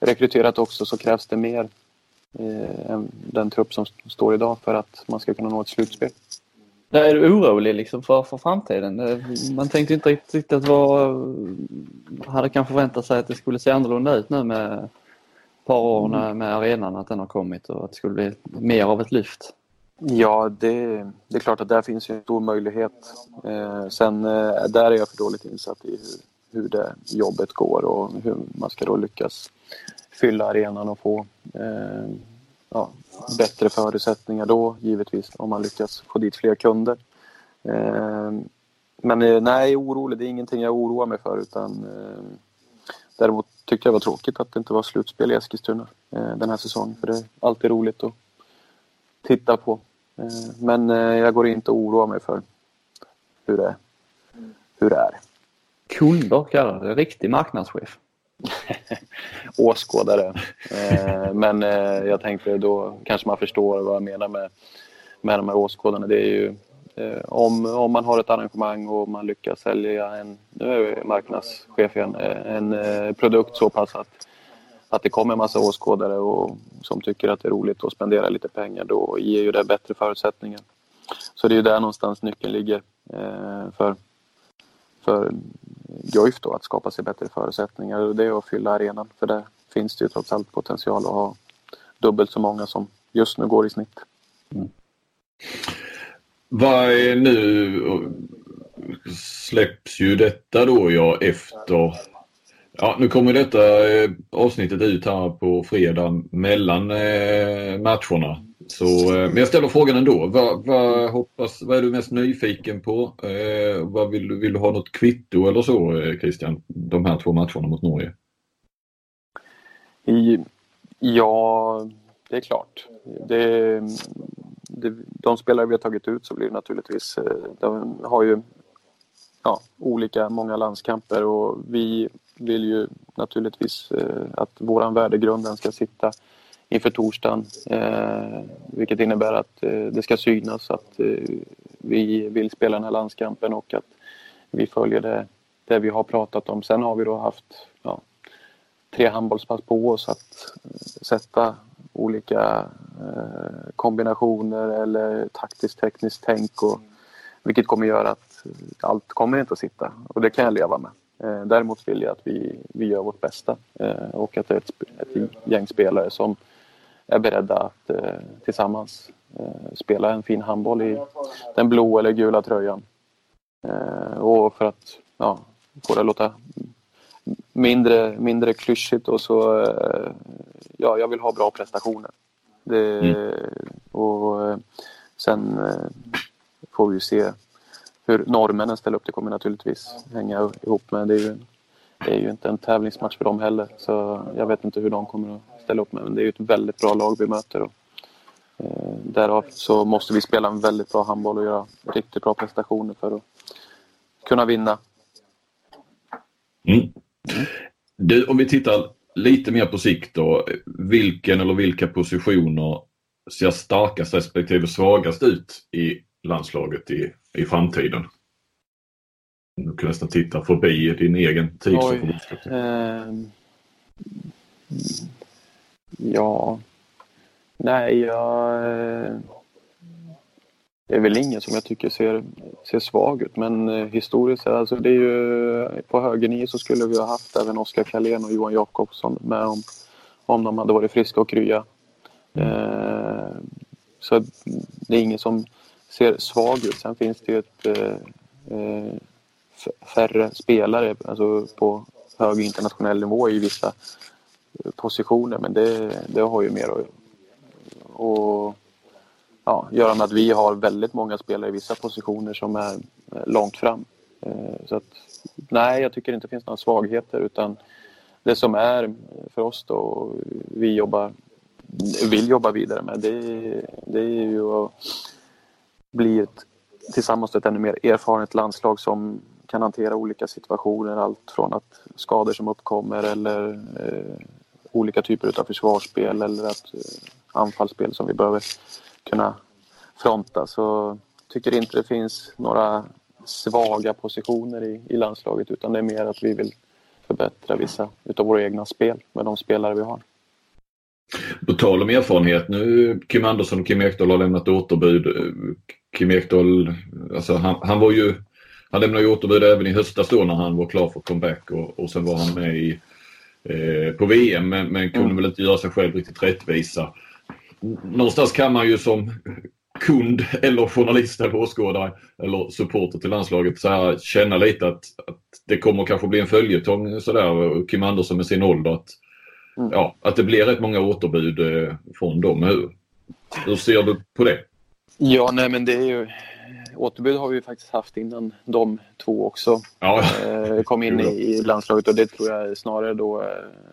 rekryterat också så krävs det mer eh, än den trupp som står idag för att man ska kunna nå ett slutspel är du orolig liksom för, för framtiden? Eh, man tänkte inte riktigt att vara... hade kanske förväntat sig att det skulle se annorlunda ut nu med ett par år med arenan, att den har kommit och att det skulle bli mer av ett lyft. Ja, det, det är klart att där finns ju en stor möjlighet. Eh, sen eh, där är jag för dåligt insatt i hur, hur det jobbet går och hur man ska då lyckas fylla arenan och få eh, ja, bättre förutsättningar då givetvis om man lyckas få dit fler kunder. Eh, men eh, nej, orolig, det är ingenting jag oroar mig för utan eh, däremot tyckte jag var tråkigt att det inte var slutspel i Eskilstuna den här säsongen för det är alltid roligt att titta på. Men jag går inte och oroar mig för hur det, hur det är. Kunder kallar det, riktig marknadschef. <laughs> åskådare. Eh, men eh, jag tänkte då kanske man förstår vad jag menar med, med de här åskådarna. Det är ju eh, om, om man har ett arrangemang och man lyckas sälja en, nu är jag marknadschef igen, eh, en eh, produkt så pass att, att det kommer en massa åskådare och, som tycker att det är roligt att spendera lite pengar, då ger ju det bättre förutsättningar. Så det är ju där någonstans nyckeln ligger eh, för, för Guif då att skapa sig bättre förutsättningar. och Det är att fylla arenan för där finns det ju trots allt potential att ha dubbelt så många som just nu går i snitt. Mm. Vad är nu släpps ju detta då ja efter Ja, nu kommer detta eh, avsnittet ut här på fredag mellan eh, matcherna. Så, eh, men jag ställer frågan ändå. Vad, vad, hoppas, vad är du mest nyfiken på? Eh, vad vill, vill du ha något kvitto eller så eh, Christian? De här två matcherna mot Norge? I, ja, det är klart. Det, det, de spelare vi har tagit ut så blir det naturligtvis, eh, de har ju ja, olika, många landskamper och vi vill ju naturligtvis att våran värdegrund ska sitta inför torsdagen. Eh, vilket innebär att eh, det ska synas att eh, vi vill spela den här landskampen och att vi följer det, det vi har pratat om. Sen har vi då haft ja, tre handbollspass på oss att eh, sätta olika eh, kombinationer eller taktiskt tekniskt tänk och vilket kommer göra att allt kommer inte att sitta och det kan jag leva med. Eh, däremot vill jag att vi, vi gör vårt bästa eh, och att det är ett, ett gäng spelare som är beredda att eh, tillsammans spela en fin handboll i den blå eller gula tröjan. Och för att ja, få det att låta mindre, mindre klyschigt och så, ja, jag vill ha bra prestationer. Det, mm. Och sen får vi se hur norrmännen ställer upp. Det kommer naturligtvis hänga ihop med. Det är ju, det är ju inte en tävlingsmatch för dem heller. Så jag vet inte hur de kommer att ställa upp med. Men det är ju ett väldigt bra lag vi möter. Och, eh, därav så måste vi spela en väldigt bra handboll och göra riktigt bra prestationer för att kunna vinna. Mm. Du, om vi tittar lite mer på sikt då. Vilken eller vilka positioner ser starkast respektive svagast ut i landslaget i, i framtiden? Du kan nästan titta förbi din egen tid förbundskapten. Eh, ja, nej, jag... Eh, det är väl ingen som jag tycker ser, ser svag ut, men eh, historiskt sett, alltså det är ju... På högernio så skulle vi ha haft även Oskar Karlén och Johan Jakobsson med om, om de hade varit friska och krya. Eh, så det är ingen som ser svag ut. Sen finns det ju ett eh, eh färre spelare alltså på hög internationell nivå i vissa positioner men det, det har ju mer att och, ja, göra med att vi har väldigt många spelare i vissa positioner som är långt fram. Eh, så att, nej, jag tycker inte det finns några svagheter utan det som är för oss då, vi jobbar, vill jobba vidare med, det, det är ju att bli ett, tillsammans ett ännu mer erfaret landslag som kan hantera olika situationer. Allt från att skador som uppkommer eller eh, olika typer av försvarsspel eller att eh, anfallsspel som vi behöver kunna fronta. Så tycker inte det finns några svaga positioner i, i landslaget utan det är mer att vi vill förbättra vissa utav våra egna spel med de spelare vi har. På tal om erfarenhet, nu Kim Andersson och Kim Ekdahl har lämnat återbud. Kim Ekdahl, alltså han, han var ju, han lämnade ju återbud även i höstas då när han var klar för comeback och, och sen var han med i, på VM men, men kunde mm. väl inte göra sig själv riktigt rättvisa. Någonstans kan man ju som kund eller journalist eller åskådare eller supporter till landslaget så här, känna lite att, att det kommer kanske bli en följetong sådär, Kim Andersson med sin ålder. Att, mm. ja, att det blir rätt många återbud eh, från dem. Hur, hur ser du på det? Ja, nej men det är ju... Återbud har vi faktiskt haft innan de två också ja. eh, kom in i, landslaget och det tror jag snarare då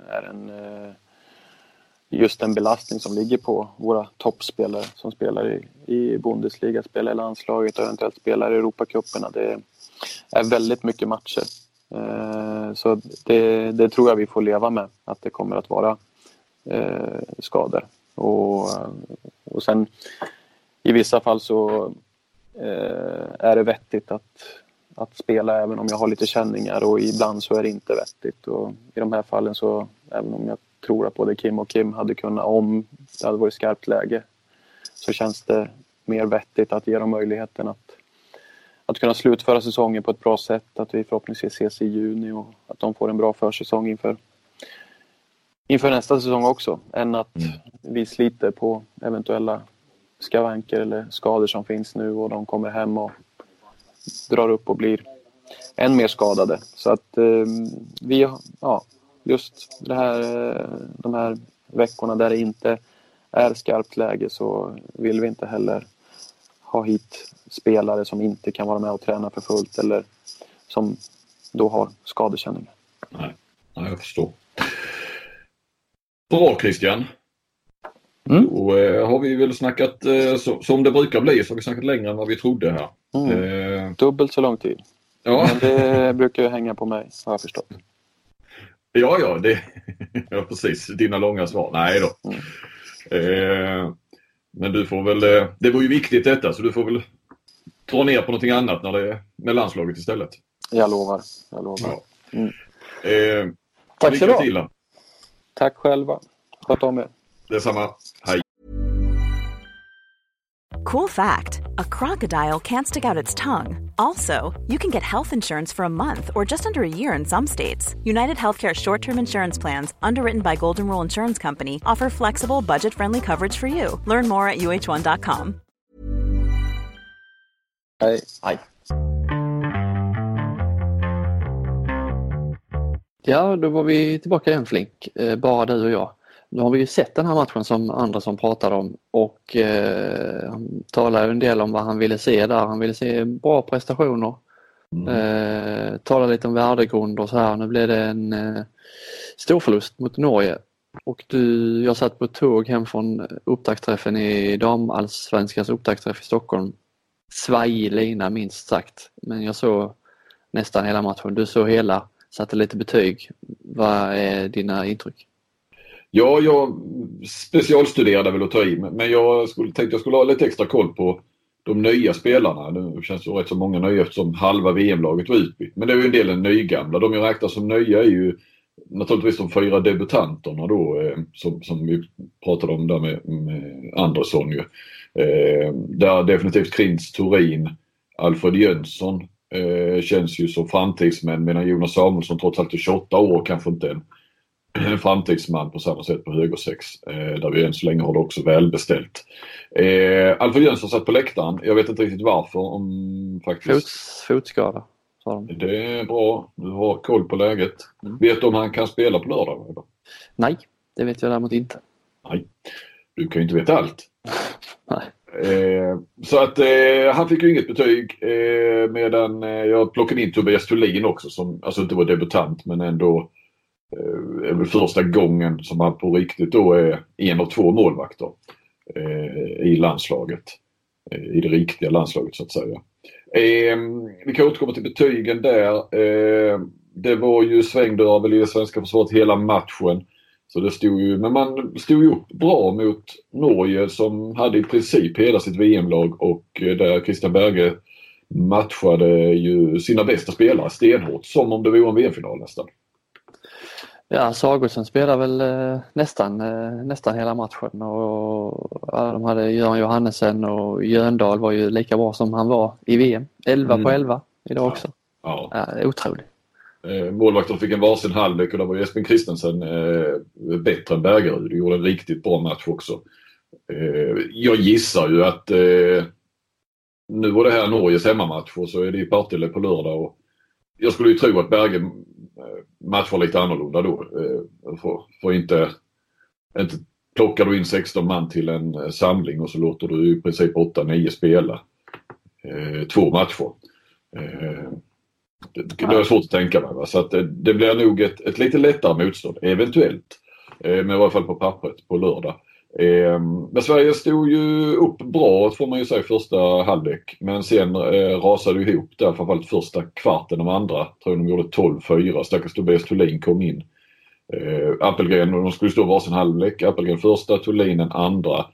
är en eh, just en belastning som ligger på våra toppspelare som spelar i, Bundesliga, spelar i landslaget och eventuellt spelar i Europacuperna. Det är väldigt mycket matcher. Eh, så det, det, tror jag vi får leva med, att det kommer att vara eh, skador. Och, och sen i vissa fall så eh, är det vettigt att, att spela även om jag har lite känningar och ibland så är det inte vettigt. Och I de här fallen så, även om jag tror att både Kim och Kim hade kunnat, om det hade varit skarpt läge, så känns det mer vettigt att ge dem möjligheten att, att kunna slutföra säsongen på ett bra sätt, att vi förhoppningsvis ses i juni och att de får en bra försäsong inför, inför nästa säsong också, än att mm. vi sliter på eventuella skavanker eller skador som finns nu och de kommer hem och drar upp och blir än mer skadade. Så att eh, vi, ja, just det här, eh, de här veckorna där det inte är skarpt läge så vill vi inte heller ha hit spelare som inte kan vara med och träna för fullt eller som då har skadekänningar. Nej, Nej jag förstår. Bra Christian. Mm. Då eh, har vi väl snackat eh, så, som det brukar bli så har vi snackat längre än vad vi trodde här. Mm. Eh. Dubbelt så lång tid. Ja. Men det <laughs> brukar ju hänga på mig har jag förstått. Ja, ja, det, <laughs> ja precis. Dina långa svar. Nej då. Mm. Eh, men du får väl, eh, det var ju viktigt detta så du får väl dra ner på någonting annat när det är med landslaget istället. Jag lovar. Jag lovar. Ja. Mm. Eh, Tack så du Tack själva. Sköt om er. Detsamma. Hej. Cool fact a crocodile can't stick out its tongue. Also, you can get health insurance for a month or just under a year in some states. United Healthcare short term insurance plans, underwritten by Golden Rule Insurance Company, offer flexible, budget friendly coverage for you. Learn more at uh1.com. Hej. Hej. Ja, då var vi tillbaka igen Flink, eh, bara du och jag. Nu har vi ju sett den här matchen som Andersson pratade om och eh, han talade en del om vad han ville se där. Han ville se bra prestationer. Mm. Eh, talade lite om värdegrund och så här. Nu blev det en eh, stor förlust mot Norge. Och du, jag satt på tåg hem från upptaktsträffen i damallsvenskans upptaktsträff i Stockholm. Svajig lina minst sagt. Men jag såg nästan hela matchen. Du såg hela, satte lite betyg. Vad är dina intryck? Ja, jag specialstuderade väl att ta i men jag skulle, tänkte jag skulle ha lite extra koll på de nya spelarna. Det känns det rätt så många nya eftersom halva VM-laget var utbytt. Men det är ju en del nygamla. De jag räknar som nya är ju naturligtvis de fyra debutanterna då eh, som, som vi pratade om där med, med Andersson ju. Eh, där definitivt Krins Turin, Alfred Jönsson eh, känns ju som framtidsmän medan Jonas Samuelsson trots allt är 28 år kanske inte en <clears throat> framtidsman på samma sätt på högersex. Eh, där vi än så länge har det också välbeställt. Eh, Alfred Jönsson satt på läktaren. Jag vet inte riktigt varför. Om faktiskt... Fots, fotskada. Det är bra. Du har koll på läget. Mm. Vet du om han kan spela på lördag? Eller? Nej, det vet jag däremot inte. Nej, du kan ju inte veta allt. <laughs> Nej. Eh, så att eh, han fick ju inget betyg eh, medan eh, jag plockade in Tobias Thulin också som alltså inte var debutant men ändå är väl första gången som han på riktigt då är en av två målvakter eh, i landslaget. I det riktiga landslaget så att säga. Ehm, vi kan återkomma till betygen där. Ehm, det var ju svängdörrar i det svenska försvaret hela matchen. Så det stod ju, men man stod ju upp bra mot Norge som hade i princip hela sitt VM-lag och där Christian Berge matchade ju sina bästa spelare stenhårt som om det vore en VM-final nästan. Ja, Sagosen spelade väl eh, nästan, eh, nästan hela matchen och ja, de hade Göran Johannesen och Jöndal var ju lika bra som han var i VM. 11 mm. på 11 idag också. Ja. ja. otroligt. Eh, målvakterna fick en varsin halvlek och där var Jesper Christensen eh, bättre än Bergerud. De gjorde en riktigt bra match också. Eh, jag gissar ju att eh, nu var det här Norges hemmamatch och så är det i Partille på lördag. Och jag skulle ju tro att Berge matcher lite annorlunda då. Eh, för, för inte, inte plockar du in 16 man till en eh, samling och så låter du i princip 8-9 spela eh, två matcher. Det, det är svårt att tänka mig. Va? Så att det, det blir nog ett, ett lite lättare motstånd, eventuellt. Men i alla fall på pappret på lördag. Ehm, men Sverige stod ju upp bra får man ju säga första halvlek. Men sen eh, rasade det ihop där framförallt första kvarten de andra. Tror de gjorde 12-4. Stackars Tobias Thulin kom in. Eh, Appelgren, de skulle stå varsin halvlek. Appelgren första, Thulin den andra.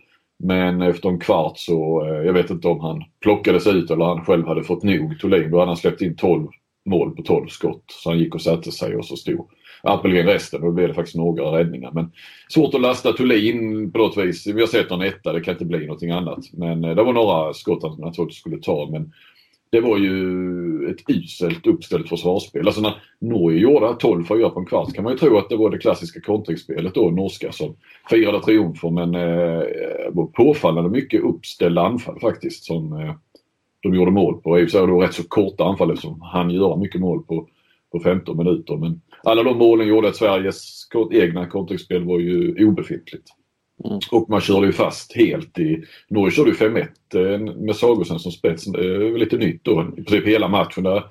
Men efter en kvart så, eh, jag vet inte om han plockades ut eller han själv hade fått nog Thulin. Då hade han släppt in 12 mål på 12 skott. Så han gick och satte sig och så stod Appelgren resten och då blev det faktiskt några räddningar. Men svårt att lasta Thulin på något vis. Vi har sett någon etta, det kan inte bli någonting annat. Men eh, det var några skott han naturligtvis skulle ta. Men det var ju ett uselt uppställt försvarsspel. Alltså när Norge gjorde 12-4 på en kvart kan man ju tro att det var det klassiska kontringsspelet då, norska, som firade triumfer. Men eh, var påfallande mycket uppställda anfall faktiskt som eh, de gjorde mål på. I och för sig då rätt så korta anfall eftersom han göra mycket mål på, på 15 minuter. Men alla de målen gjorde att Sveriges egna kontringsspel var ju obefintligt. Mm. Och man körde ju fast helt i... Norge körde ju 5-1 eh, med Sagosen som spets. Är lite nytt då. I princip hela matchen där.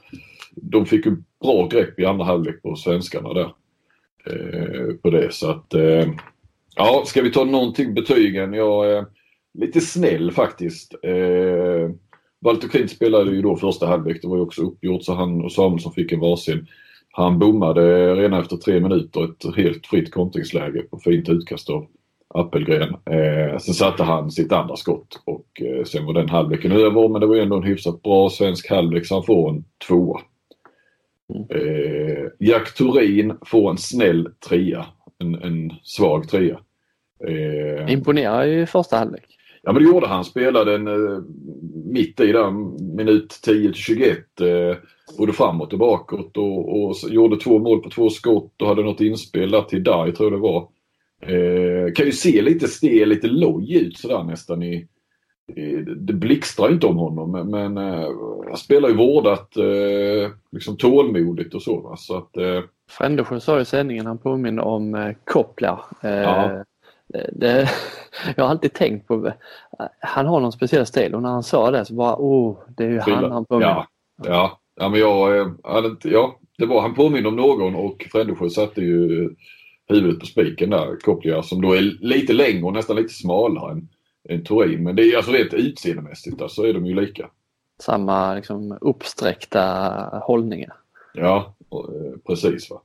De fick ju bra grepp i andra halvlek på svenskarna där. Eh, på det så att... Eh, ja, ska vi ta någonting betygen? Jag är lite snäll faktiskt. Eh, Walter Klint spelade ju då första halvlek. Det var ju också uppgjort så han och Samuelsson fick en varsin. Han bommade redan efter tre minuter ett helt fritt kontringsläge på fint utkast av Appelgren. Eh, sen satte han sitt andra skott och eh, sen var den halvleken över men det var ändå en hyfsat bra svensk halvlek så han får en tvåa. Eh, Jack Turin får en snäll trea. En, en svag trea. Eh, Imponerar ju i första halvlek. Ja men det gjorde han. Spelade en eh, mitt i där minut 10 till 21. Eh, både framåt och bakåt och, och gjorde två mål på två skott och hade något inspel där till Dai tror jag det var. Eh, kan ju se lite stel, lite loj ut sådär nästan i, det blixtrar inte om honom men, men eh, han spelar ju vårdat, eh, liksom tålmodigt och så. Va? så att, eh, Frändesjö sa i sändningen, han påminner om eh, Kopplar. Eh, ja. Det, <laughs> jag har alltid tänkt på, han har någon speciell stil och när han sa det så bara, oh, det är ju han han påminner. Ja, ja. ja men jag, eh, hade inte, ja, det var, han påminner om någon och Frändesjö satte ju huvudet på spiken där, Kopplia, som då är lite längre och nästan lite smalare än, än Turin. Men det är alltså rent utseendemässigt där, så är de ju lika. Samma liksom uppsträckta hållningar. Ja, eh, precis. Va?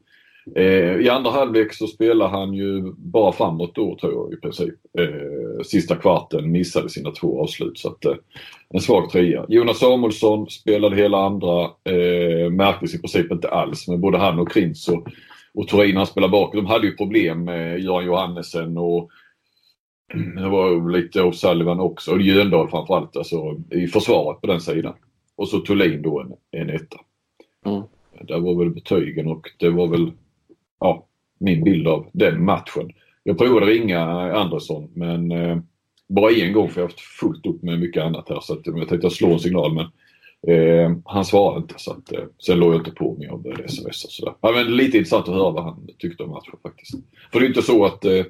Eh, I andra halvlek så spelar han ju bara framåt då tror jag i princip. Eh, sista kvarten missade sina två avslut så att eh, en svag trea. Jonas Samuelsson spelade hela andra, märktes i princip inte alls men både han och Krintz och, och Turin han spelade bak. De hade ju problem med Göran Johannesen och <clears throat> det var lite O'Sullivan också och Jöndal framförallt alltså i försvaret på den sidan. Och så Thulin då en, en etta. Mm. Där var väl betygen och det var väl ja, min bild av den matchen. Jag provade ringa Andersson men eh, bara en gång för jag har haft fullt upp med mycket annat här så att, eh, jag tänkte slå en signal men eh, han svarade inte så att, eh, sen låg jag inte på mig och började sms och sådär. Ja, men lite intressant att höra vad han tyckte om matchen faktiskt. För det är inte så att eh,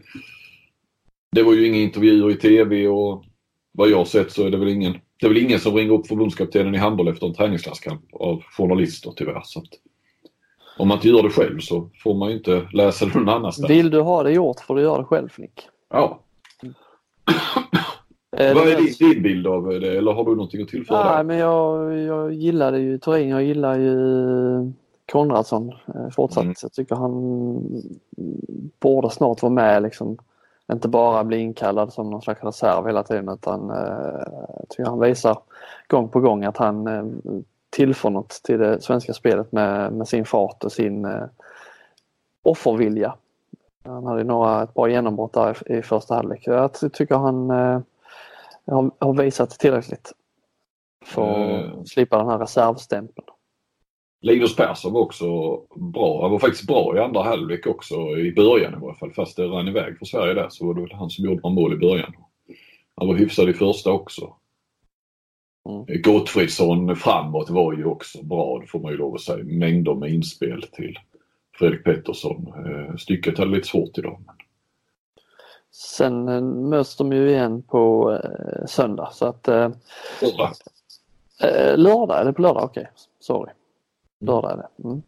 det var ju inga intervjuer i TV och vad jag har sett så är det väl ingen, det är väl ingen som ringer upp förbundskaptenen i handboll efter en träningslandskamp av journalister tyvärr. Så att, om man inte gör det själv så får man ju inte läsa det någon annanstans. Vill du ha det gjort får du göra det själv Nick. Ja. <clears throat> Eh, Vad är din, din bild av det eller har du någonting att tillföra? Nej, men jag, jag gillade ju Turin, jag gillar ju Konradsson eh, fortsatt. Mm. Jag tycker han borde snart vara med liksom. Inte bara bli inkallad som någon slags reserv hela tiden utan eh, jag tycker han visar gång på gång att han tillför något till det svenska spelet med, med sin fart och sin eh, offervilja. Han hade några, ett bra genombrott där i, i första halvlek. Jag tycker han eh, har, har, visat tillräckligt för att mm. slippa den här reservstämpeln. Linus Persson var också bra. Han var faktiskt bra i andra halvlek också i början i varje fall. Fast det rann iväg för Sverige där så var det väl han som gjorde några mål i början. Han var hyfsad i första också. Mm. Gottfridsson framåt var ju också bra, det får man ju lov att säga. Mängder med inspel till Fredrik Pettersson. Eh, stycket hade lite svårt idag. Sen eh, möts de ju igen på eh, söndag så att... Eh, lördag. Eh, lördag, är det på lördag? Okej, okay. sorry. Mm. Lördag är det. Mm.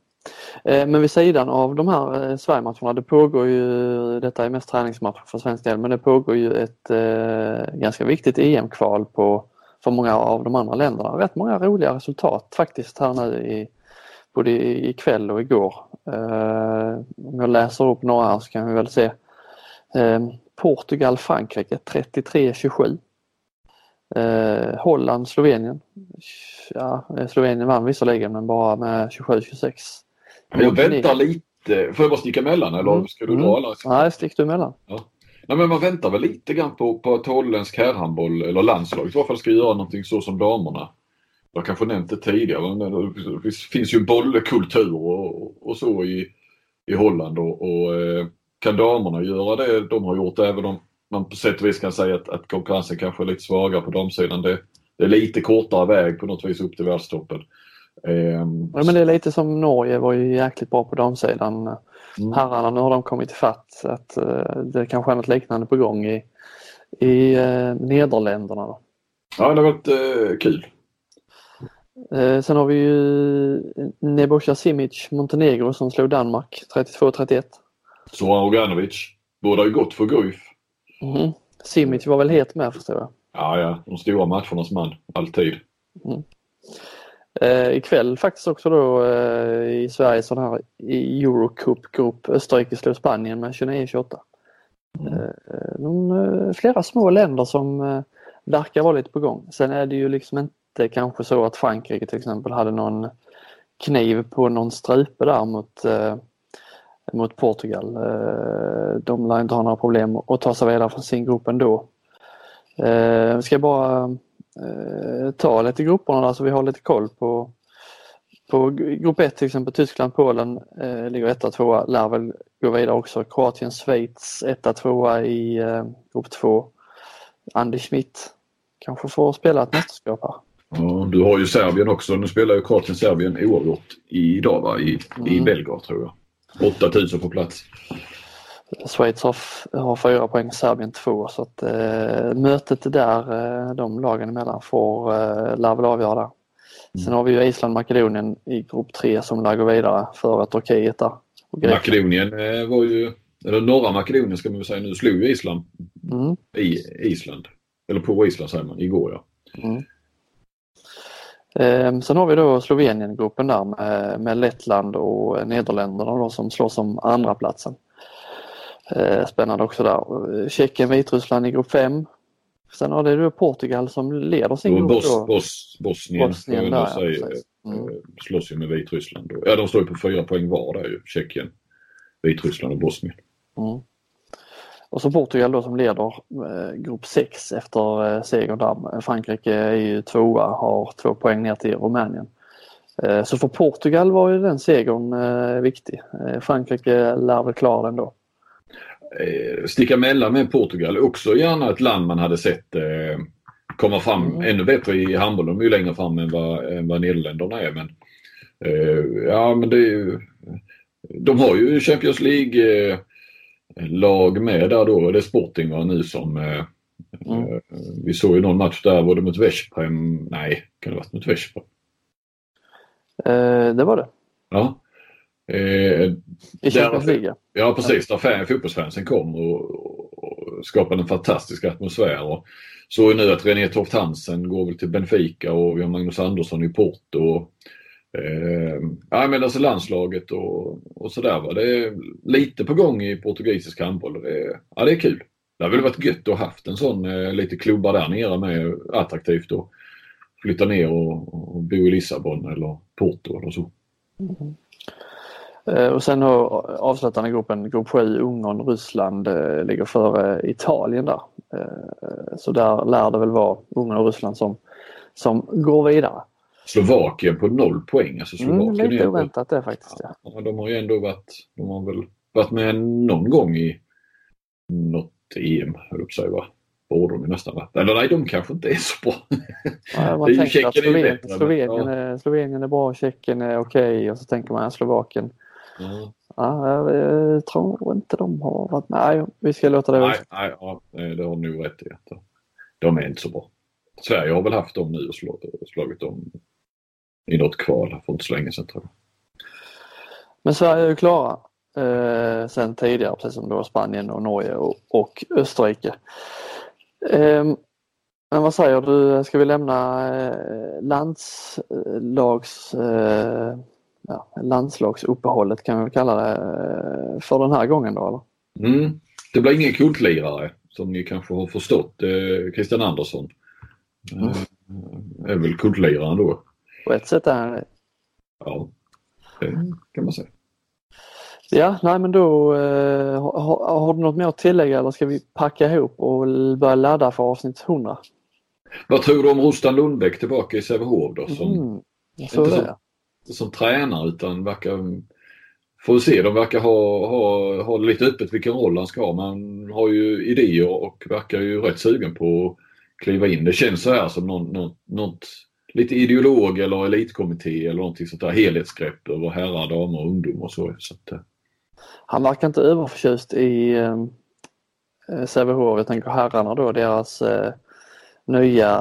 Eh, men vid sidan av de här eh, Sverigematcherna, det pågår ju, detta är mest träningsmatcher för svensk del, men det pågår ju ett eh, ganska viktigt EM-kval på för många av de andra länderna. Rätt många roliga resultat faktiskt här nu i både ikväll och igår. Eh, om jag läser upp några här så kan vi väl se eh, Portugal, Frankrike 33-27. Eh, Holland, Slovenien. Ja, Slovenien vann visserligen men bara med 27-26. Jag väntar lite. Får jag bara sticka emellan eller mm. ska du dra alla? Nej, stick du emellan. Ja. Nej, men man väntar väl lite grann på, på att holländsk herrhandboll, eller landslaget i alla fall, ska göra någonting så som damerna. Jag kanske nämnt det tidigare, men det finns ju bollkultur och, och så i, i Holland och, och eh, kan damerna göra det de har gjort, även om man på sätt och vis kan säga att, att konkurrensen kanske är lite svagare på damsidan. Det, det är lite kortare väg på något vis upp till världstoppen. Um, ja, men det är lite som Norge var ju jäkligt bra på damsidan. Mm. Herrarna, nu har de kommit ifatt. Att, uh, det kanske är något liknande på gång i, i uh, Nederländerna. Då. Ja, det har varit uh, kul. Uh, sen har vi ju Nebojsa Simic Montenegro som slog Danmark 32-31. Zoran Roganovic. Båda ju gått för Guif. Mm. Simic var väl het med förstår jag. Ja, ja. De stora matchernas man. Alltid. Mm. Eh, ikväll faktiskt också då eh, i Sverige sån här Eurocup-grupp. Österrike slår Spanien med 29-28. Mm. Eh, de, eh, flera små länder som eh, verkar vara lite på gång. Sen är det ju liksom inte kanske så att Frankrike till exempel hade någon kniv på någon strupe där mot, eh, mot Portugal. Eh, de lär inte ha några problem att ta sig vidare från sin grupp ändå. Eh, ska bara eh, ta lite grupperna där så vi har lite koll på på grupp 1 till exempel Tyskland, Polen eh, ligger 1 2 lär väl gå vidare också. Kroatien, Schweiz 1 2 i eh, grupp 2. Andy Schmidt kanske får spela ett mästerskap här. Ja, du har ju Serbien också. Nu spelar ju Kroatien Serbien oavgjort idag va? I, mm. i Belgrad tror jag. 8000 på plats. Schweiz har, har fyra poäng, Serbien två så att eh, mötet där eh, de lagen emellan får eh, lär väl avgöra. Mm. Sen har vi ju Island Makedonien i grupp tre som lär gå vidare före Turkiet där. Makedonien eh, var ju, eller norra Makedonien ska man väl säga nu, slog ju Island mm. i Island. Eller på Island säger man, igår ja. Mm. Eh, sen har vi då Slovenien-gruppen där med, med Lettland och Nederländerna då som slåss om andra platsen. Eh, spännande också där. Tjeckien, Vitryssland i grupp 5. Sen har det då Portugal som leder sin grupp. Bos, Bos, Bosnien, Bosnien där, säga, mm. Eh, slåss ju med Vitryssland. Ja, de står ju på fyra poäng var där ju. Tjeckien, Vitryssland och Bosnien. Mm. Och så Portugal då som leder eh, grupp 6 efter eh, segern där. Frankrike är ju tvåa, har två poäng ner till Rumänien. Så för Portugal var ju den segern viktig. Frankrike lär väl klara den då sticka mellan med Portugal. Också gärna ett land man hade sett eh, komma fram mm. ännu bättre i handboll. De är ju längre fram än vad, än vad Nederländerna är. Men, eh, ja, men det är ju, de har ju Champions League eh, lag med där då. Det är Sporting var nu som eh, mm. Eh, vi såg ju någon match där, var det mot Veszprem? Nej, kan det ha varit mot Veszprem? det var det. Ja. Eh, I Champions League? Ja precis, där fan, fotbollsfansen kom och, och skapade en fantastisk atmosfär. Och så nu att René Toft Hansen går väl till Benfica och vi har Magnus Andersson i Porto. Och, eh, ja, men alltså landslaget och, och sådär. Det är lite på gång i portugisisk handboll. Det, ja, det är kul. Det hade väl varit gött att haft en sån eh, lite klubbar där nere med attraktivt och flytta ner och, och bo i Lissabon eller Porto eller så. Mm. Eh, och sen avslutande gruppen, grupp 7, Ungern, Ryssland eh, ligger före Italien där. Eh, så där lär det väl vara Ungern och Ryssland som, som går vidare. Slovakien på noll poäng. Alltså mm, Slovakien mm, lite oväntat det faktiskt. Ja. ja. de har ju ändå varit, de har väl varit med någon gång i något EM, höll jag på sig, va? Borde de nästan varit. Eller nej, de kanske inte är så bra. Ja, man tänker att Slovenien, är, Slovenien, är, Slovenien är bra, Tjeckien är okej okay, och så tänker man att Slovakien Mm. Ja, jag tror inte de har varit med. Nej, vi ska låta det Nej, nej ja, det har nog rätt i. De är inte så bra. Sverige har väl haft dem nu och slagit dem i något kval för inte så länge sedan tror jag. Men Sverige är ju klara eh, sen tidigare precis som då Spanien och Norge och, och Österrike. Eh, men vad säger du, ska vi lämna eh, landslags eh, ja, landslagsuppehållet kan vi kalla det eh, för den här gången då eller? Mm. Det blir ingen kultlirare som ni kanske har förstått. Eh, Christian Andersson mm. är väl kultliraren då. På ett sätt är han det. Ja, det kan man säga. Ja, nej men då eh, har, har, du något mer att tillägga eller ska vi packa ihop och börja ladda för avsnitt 100? Vad tror du om Rostan Lundbäck tillbaka i Sävehof då? Som, mm, jag tror det som tränare utan verkar Får vi se, de verkar ha, ha, ha lite öppet vilken roll han ska ha. Man har ju idéer och verkar ju rätt sugen på att kliva in. Det känns så här som något, något, något lite ideolog eller elitkommitté eller någonting sånt där. Helhetsgrepp över herrar, damer och ungdom och så. så att, eh. han verkar inte överförtjust i ehm, eh, Sävehof. Jag tänker herrarna då, deras eh, nya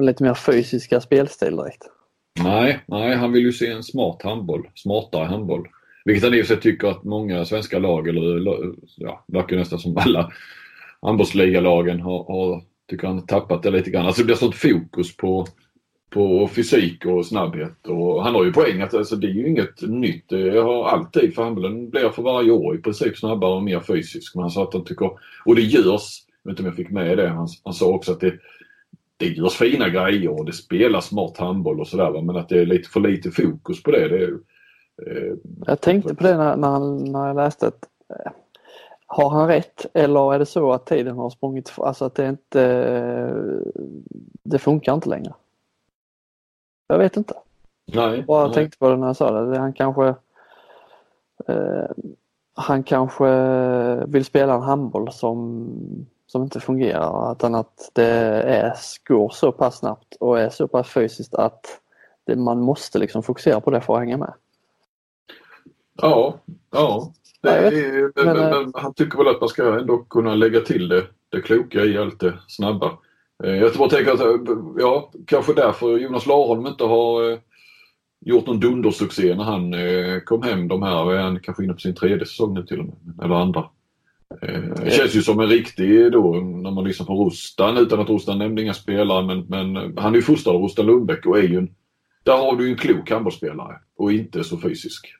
lite mer fysiska spelstil direkt. Nej, nej, han vill ju se en smart handboll. Smartare handboll. Vilket han i och för sig tycker att många svenska lag, eller ja, verkar nästan som alla handbollsligalagen har, har, tycker han, tappat det lite grann. Alltså det blir sånt fokus på, på fysik och snabbhet. Och han har ju poäng att alltså, det är ju inget nytt. Det har alltid, för handbollen blir för varje år i princip snabbare och mer fysisk. Men han sa att han tycker, och det görs, jag vet inte om jag fick med det, han, han sa också att det det görs fina grejer och det spelas smart handboll och sådär men att det är lite för lite fokus på det. det är, eh, jag tänkte på det när, när, när jag läste att eh, har han rätt eller är det så att tiden har sprungit, alltså att det inte, det funkar inte längre? Jag vet inte. Nej. Jag bara nej. tänkte på det när jag sa det. Han kanske eh, han kanske vill spela en handboll som som inte fungerar utan att det är, går så pass snabbt och är så pass fysiskt att det, man måste liksom fokusera på det för att hänga med. Ja, ja. Är, men, men, men, eh, han tycker väl att man ska ändå kunna lägga till det, det kloka i allt det snabba. Eh, jag bara tänker att, eh, ja, kanske därför Jonas Larholm inte har gjort någon dundersuccé när han kom hem de här, är han kanske inne på sin tredje säsong nu till och med, eller andra. Eh, det känns ju som en riktig då när man lyssnar på Rustan utan att Rustan nämnde inga spelare men, men han är ju fostrad av Rustan Lundbäck och är ju en, där har du ju en klok handbollsspelare och inte så fysisk.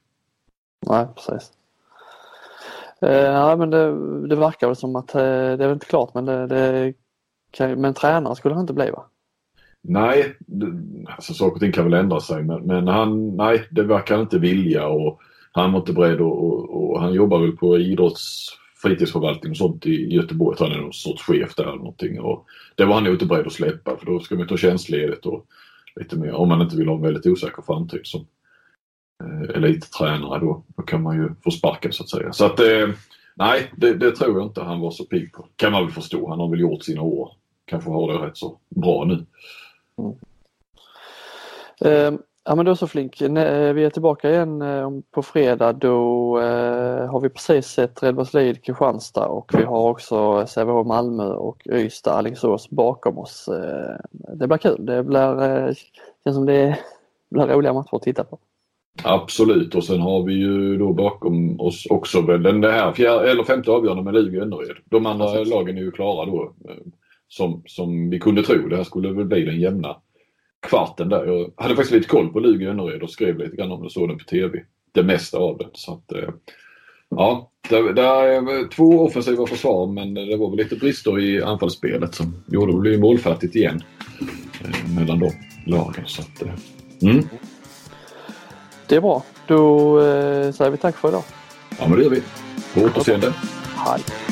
Nej precis. Eh, ja, men det, det verkar väl som att eh, det är väl inte klart men det, det kan, men tränare skulle han inte bli va? Nej, alltså saker och ting kan väl ändra sig men, men han, nej det verkar han inte vilja och han var inte beredd och, och, och han jobbar väl på idrotts fritidsförvaltning och sånt i Göteborg. Han är någon sorts chef där eller någonting. Och det var han nog inte beredd att släppa för då ska man ta tjänstledigt och lite mer om man inte vill ha en väldigt osäker framtid som eh, elittränare då. Då kan man ju få sparken så att säga. Så att eh, nej, det, det, tror jag inte han var så pigg på. Kan man väl förstå. Han har väl gjort sina år. Kanske har det rätt så bra nu. Mm. Ehm, Ja men du är så Flink. Vi är tillbaka igen eh, på fredag då eh, har vi precis sett Redbergslid Kristianstad och vi har också Sävehof Malmö och Ystad Alingsås bakom oss. Eh, det blir kul. Det blir, känns som det <laughs> blir roliga matcher att titta på. Absolut och sen har vi ju då bakom oss också den här fjärde, eller femte avgörande med Lugi Önnered. De andra lagen är ju klara då som, som vi kunde tro. Det här skulle väl bli den jämna kvarten där. Jag hade faktiskt lite koll på Lugi Önnered och skrev lite grann om det, såg den på TV. Det mesta av den. Så att, eh, ja, det, det är två offensiva försvar men det var väl lite brister i anfallsspelet som gjorde det blev målfattigt igen eh, mellan de lagen. Så att, eh, mm. Det är bra. Då säger vi tack för idag. Ja men det gör vi. På återseende. Hej.